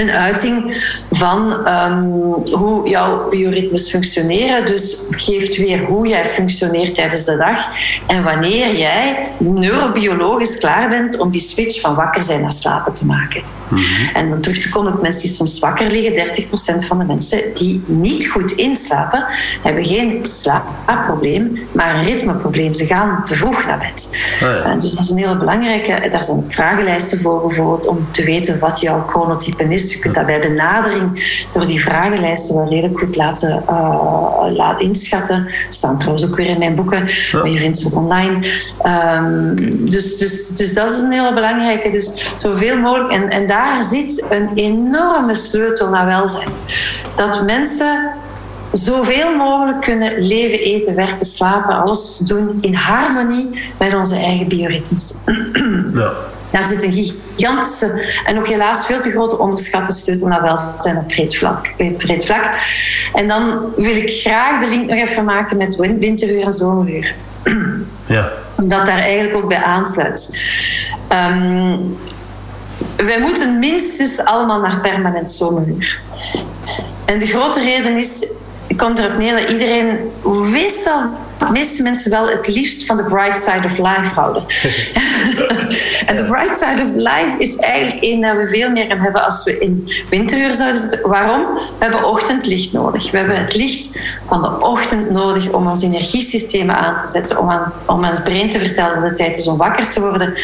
Een uiting van um, hoe jouw bioritmes functioneren. Dus geeft weer hoe jij functioneert tijdens de dag en wanneer jij neurobiologisch klaar bent om die switch van wakker zijn naar slapen te maken. Mm -hmm. En dan terug te komen op mensen die soms wakker liggen. 30% van de mensen die niet goed inslapen, hebben geen slaapprobleem, maar een ritmeprobleem. Ze gaan te vroeg naar bed. Oh ja. Dus dat is een hele belangrijke. Daar zijn vragenlijsten voor bijvoorbeeld om te weten wat jouw chronotype is. Je kunt dat bij benadering door die vragenlijsten wel redelijk goed laten, uh, laten inschatten. Dat staan trouwens ook weer in mijn boeken, ja. maar je vindt ze ook online. Um, dus, dus, dus dat is een hele belangrijke. Dus zoveel mogelijk. En, en daar zit een enorme sleutel naar welzijn. Dat mensen zoveel mogelijk kunnen leven, eten, werken, slapen, alles doen in harmonie met onze eigen bioritmes. Ja. Daar zit een gigantische en ook helaas veel te grote onderschatte sleutel naar welzijn op breed vlak, breed vlak. En dan wil ik graag de link nog even maken met winteruur en zomeruur. [clears throat] Ja. Dat daar eigenlijk ook bij aansluit. Um, wij moeten minstens allemaal naar permanent zomeruur. En de grote reden is, komt erop neer dat iedereen meestal meeste mensen wel het liefst van de bright side of life houden. [laughs] en de bright side of life is eigenlijk één dat we veel meer hebben als we in winteruur zouden zitten. Waarom? We hebben ochtendlicht nodig. We hebben het licht van de ochtend nodig om ons energiesysteem aan te zetten, om aan, om aan het brein te vertellen dat de tijd is om wakker te worden.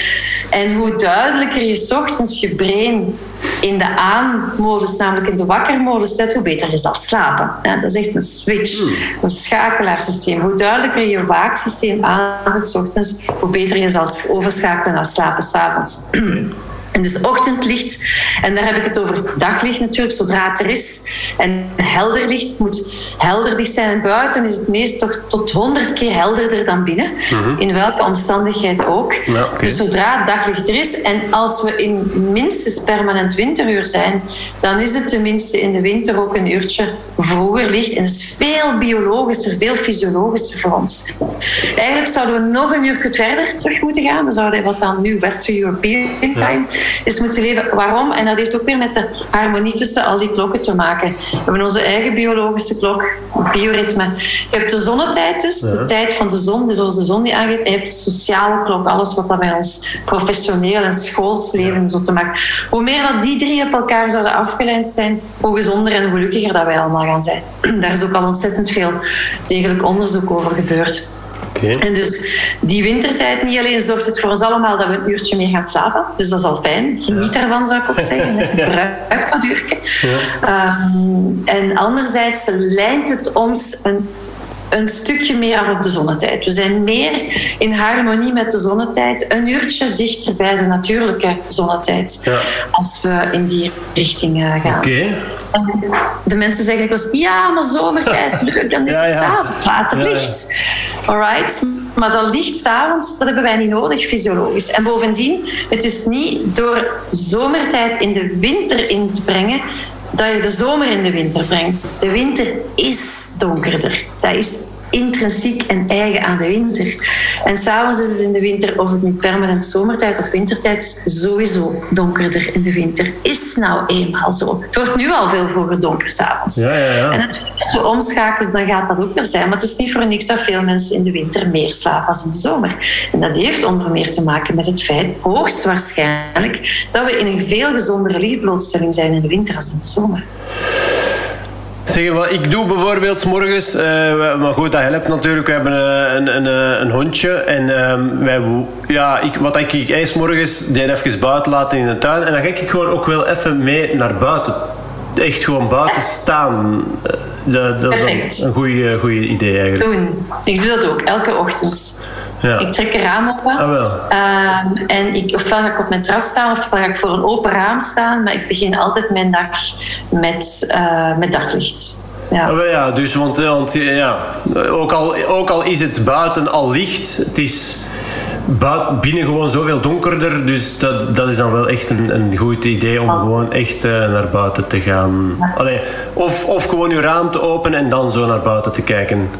En hoe duidelijker je ochtends je brein in de aanmodus, namelijk in de wakkermodus zet, hoe beter je zal slapen. Ja, dat is echt een switch, hmm. een schakelaarsysteem. Hoe duidelijker je waaksysteem aanzet, ochtends, hoe beter je zal overschakelen naar slapen s'avonds. [clears throat] En dus ochtendlicht, en daar heb ik het over daglicht natuurlijk, zodra het er is. En helder licht, het moet helder licht zijn. En buiten is het meest toch tot honderd keer helderder dan binnen. Mhm. In welke omstandigheid ook. Dus zodra het daglicht er is, en als we in minstens permanent winteruur zijn, dan is het tenminste in de winter ook een uurtje vroeger licht. En dat is veel biologischer, veel fysiologischer voor ons. Eigenlijk zouden we nog een uur verder terug moeten gaan. We zouden wat dan nu Western European Time is moeten leven. Waarom? En dat heeft ook weer met de harmonie tussen al die klokken te maken. We hebben onze eigen biologische klok, bioritme. Je hebt de zonnetijd dus, de tijd van de zon, dus zoals de zon die aangeeft. En je hebt de sociale klok, alles wat dat bij ons professioneel en schoolsleven zo te maken. Hoe meer dat die drie op elkaar zouden afgeleid zijn, hoe gezonder en gelukkiger dat wij allemaal gaan zijn. [clears throat] Daar is ook al ontzettend veel degelijk onderzoek over gebeurd. En dus die wintertijd niet alleen zorgt het voor ons allemaal dat we een uurtje meer gaan slapen. Dus dat is al fijn. Geniet daarvan, zou ik ook zeggen. [laughs] Gebruik dat uurtje. Ja. Um, en anderzijds lijnt het ons een een stukje meer af op de zonnetijd. We zijn meer in harmonie met de zonnetijd, een uurtje dichter bij de natuurlijke zonnetijd, ja. als we in die richting uh, gaan. Okay. de mensen zeggen ik ja, maar zomertijd, [laughs] leuk, dan is ja, het s'avonds later licht. Alright, maar dat licht s'avonds, dat hebben wij niet nodig fysiologisch. En bovendien, het is niet door zomertijd in de winter in te brengen dat je de zomer in de winter brengt. De winter is donkerder. Dat is intrinsiek en eigen aan de winter. En s'avonds is het in de winter, of het nu permanent zomertijd of wintertijd is, sowieso donkerder in de winter. Is nou eenmaal zo. Het wordt nu al veel vroeger donker s'avonds. Ja, ja, ja. En als we omschakelen, dan gaat dat ook meer zijn. Maar het is niet voor niks dat veel mensen in de winter meer slapen als in de zomer. En dat heeft onder meer te maken met het feit, hoogstwaarschijnlijk, dat we in een veel gezondere lichtblootstelling zijn in de winter als in de zomer. Zeg, wat ik doe bijvoorbeeld s morgens, uh, maar goed, dat helpt natuurlijk. We hebben uh, een, een, eh, een, hondje en uh, wij, ja, ik, wat ik, ik s morgens die even buiten laten in de tuin en dan ga ik gewoon ook wel even mee naar buiten. Echt gewoon buiten staan. Dat, dat is een goed idee eigenlijk. Doen. Ik doe dat ook, elke ochtend. Ja. Ik trek een raam open. Ah, wel. Um, en ik, ofwel ga ik op mijn terras staan, ofwel ga ik voor een open raam staan. Maar ik begin altijd mijn dag met, uh, met daglicht. Ja. Ah, ja, dus want, want ja, ook, al, ook al is het buiten al licht, het is binnen gewoon zoveel donkerder. Dus dat, dat is dan wel echt een, een goed idee om gewoon echt uh, naar buiten te gaan. Allee, of, of gewoon je raam te openen en dan zo naar buiten te kijken.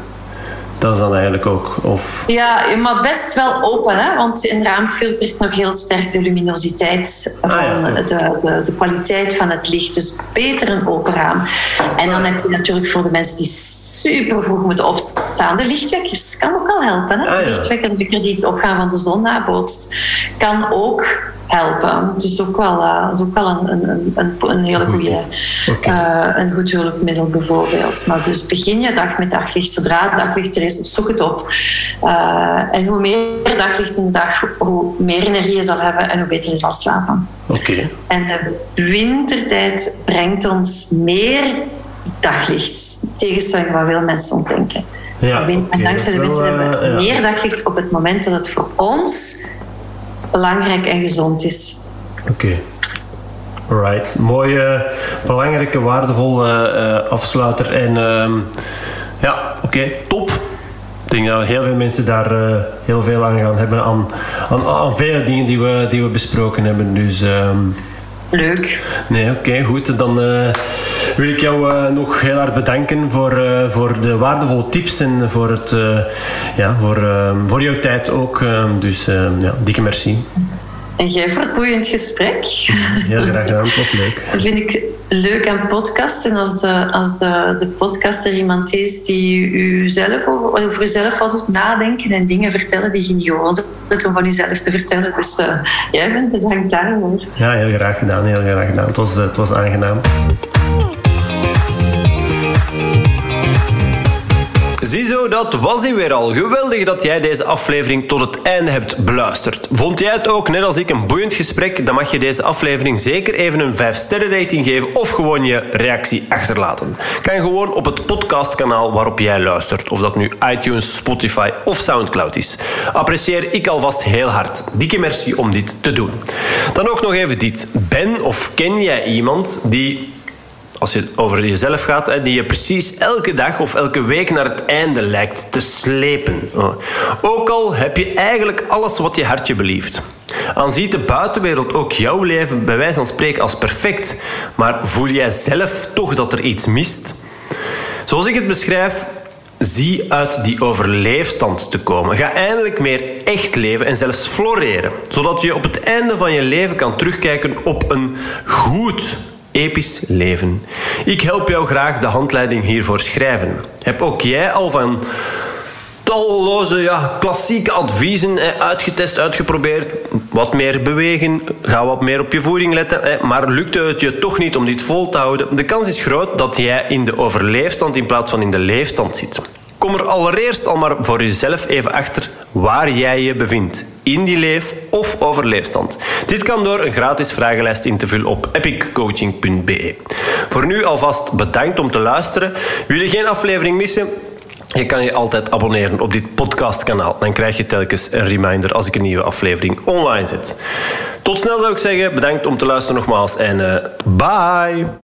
Dat is dan eigenlijk ook. Of... Ja, maar best wel open, hè? want een raam filtert nog heel sterk de luminositeit, ah, ja, de, de, de, kwaliteit van het licht. Dus beter een open raam. En dan heb je natuurlijk voor de mensen die super vroeg moeten opstaan, de lichtwekkers kan ook al helpen. Hè? Ah, de lichtwekker die het opgaan van de zon nabootst, kan ook helpen. Het is ook wel, uh, is ook wel een, een, een, een hele goede, okay. uh, een goed hulpmiddel bijvoorbeeld. Maar dus begin je dag met daglicht. Zodra het daglicht er is, zoek het op. Uh, en hoe meer daglicht in de dag, hoe meer energie je zal hebben en hoe beter je zal slapen. Okay. En de wintertijd brengt ons meer daglicht. Tegenstelling wat veel mensen ons denken. Ja, en dankzij de winter hebben we meer daglicht op het moment dat het voor ons belangrijk en gezond is. Oké. Right. Mooie, belangrijke, waardevolle uh, afsluiter. En uh, ja, oké, top. Ik denk dat heel veel mensen daar uh, heel veel aan gaan hebben. Aan, aan, aan vele dingen die we, die we besproken hebben. Dus... Um, Leuk. Nee, oké, goed. Dan uh, wil ik jou uh, nog heel hard bedanken voor, uh, voor de waardevolle tips en voor, het, ja, voor, voor jouw tijd ook. dus ja, dikke merci. En jij voor het boeiend gesprek. Heel graag gedaan, was leuk. Dat vind ik leuk aan podcasten. Als de, als de, de podcaster iemand is die u zelf over, over uzelf wat doet nadenken en dingen vertellen die je niet gewoon zet om van jezelf te vertellen. Dus uh, jij bent bedankt daarvoor. Ja, heel graag gedaan. Heel graag gedaan. Het was, het was aangenaam. Ziezo, dat was hij weer al. Geweldig dat jij deze aflevering tot het einde hebt beluisterd. Vond jij het ook, net als ik, een boeiend gesprek? Dan mag je deze aflevering zeker even een 5-sterren rating geven of gewoon je reactie achterlaten. Kan gewoon op het podcastkanaal waarop jij luistert. Of dat nu iTunes, Spotify of Soundcloud is. Apprecieer ik alvast heel hard. Dikke merci om dit te doen. Dan ook nog even dit. Ben of ken jij iemand die als je over jezelf gaat, die je precies elke dag of elke week naar het einde lijkt te slepen. Ook al heb je eigenlijk alles wat je hartje belieft. Dan ziet de buitenwereld ook jouw leven bij wijze van spreken als perfect, maar voel jij zelf toch dat er iets mist? Zoals ik het beschrijf, zie uit die overleefstand te komen. Ga eindelijk meer echt leven en zelfs floreren, zodat je op het einde van je leven kan terugkijken op een goed episch leven. Ik help jou graag de handleiding hiervoor schrijven. Heb ook jij al van talloze ja, klassieke adviezen uitgetest, uitgeprobeerd. Wat meer bewegen, ga wat meer op je voeding letten. Maar lukte het je toch niet om dit vol te houden? De kans is groot dat jij in de overleefstand in plaats van in de leefstand zit. Kom er allereerst al maar voor jezelf even achter waar jij je bevindt. In die leef- of overleefstand. Dit kan door een gratis vragenlijst in te vullen op epiccoaching.be. Voor nu alvast bedankt om te luisteren. Wil je geen aflevering missen? Je kan je altijd abonneren op dit podcastkanaal. Dan krijg je telkens een reminder als ik een nieuwe aflevering online zet. Tot snel zou ik zeggen. Bedankt om te luisteren nogmaals en uh, bye!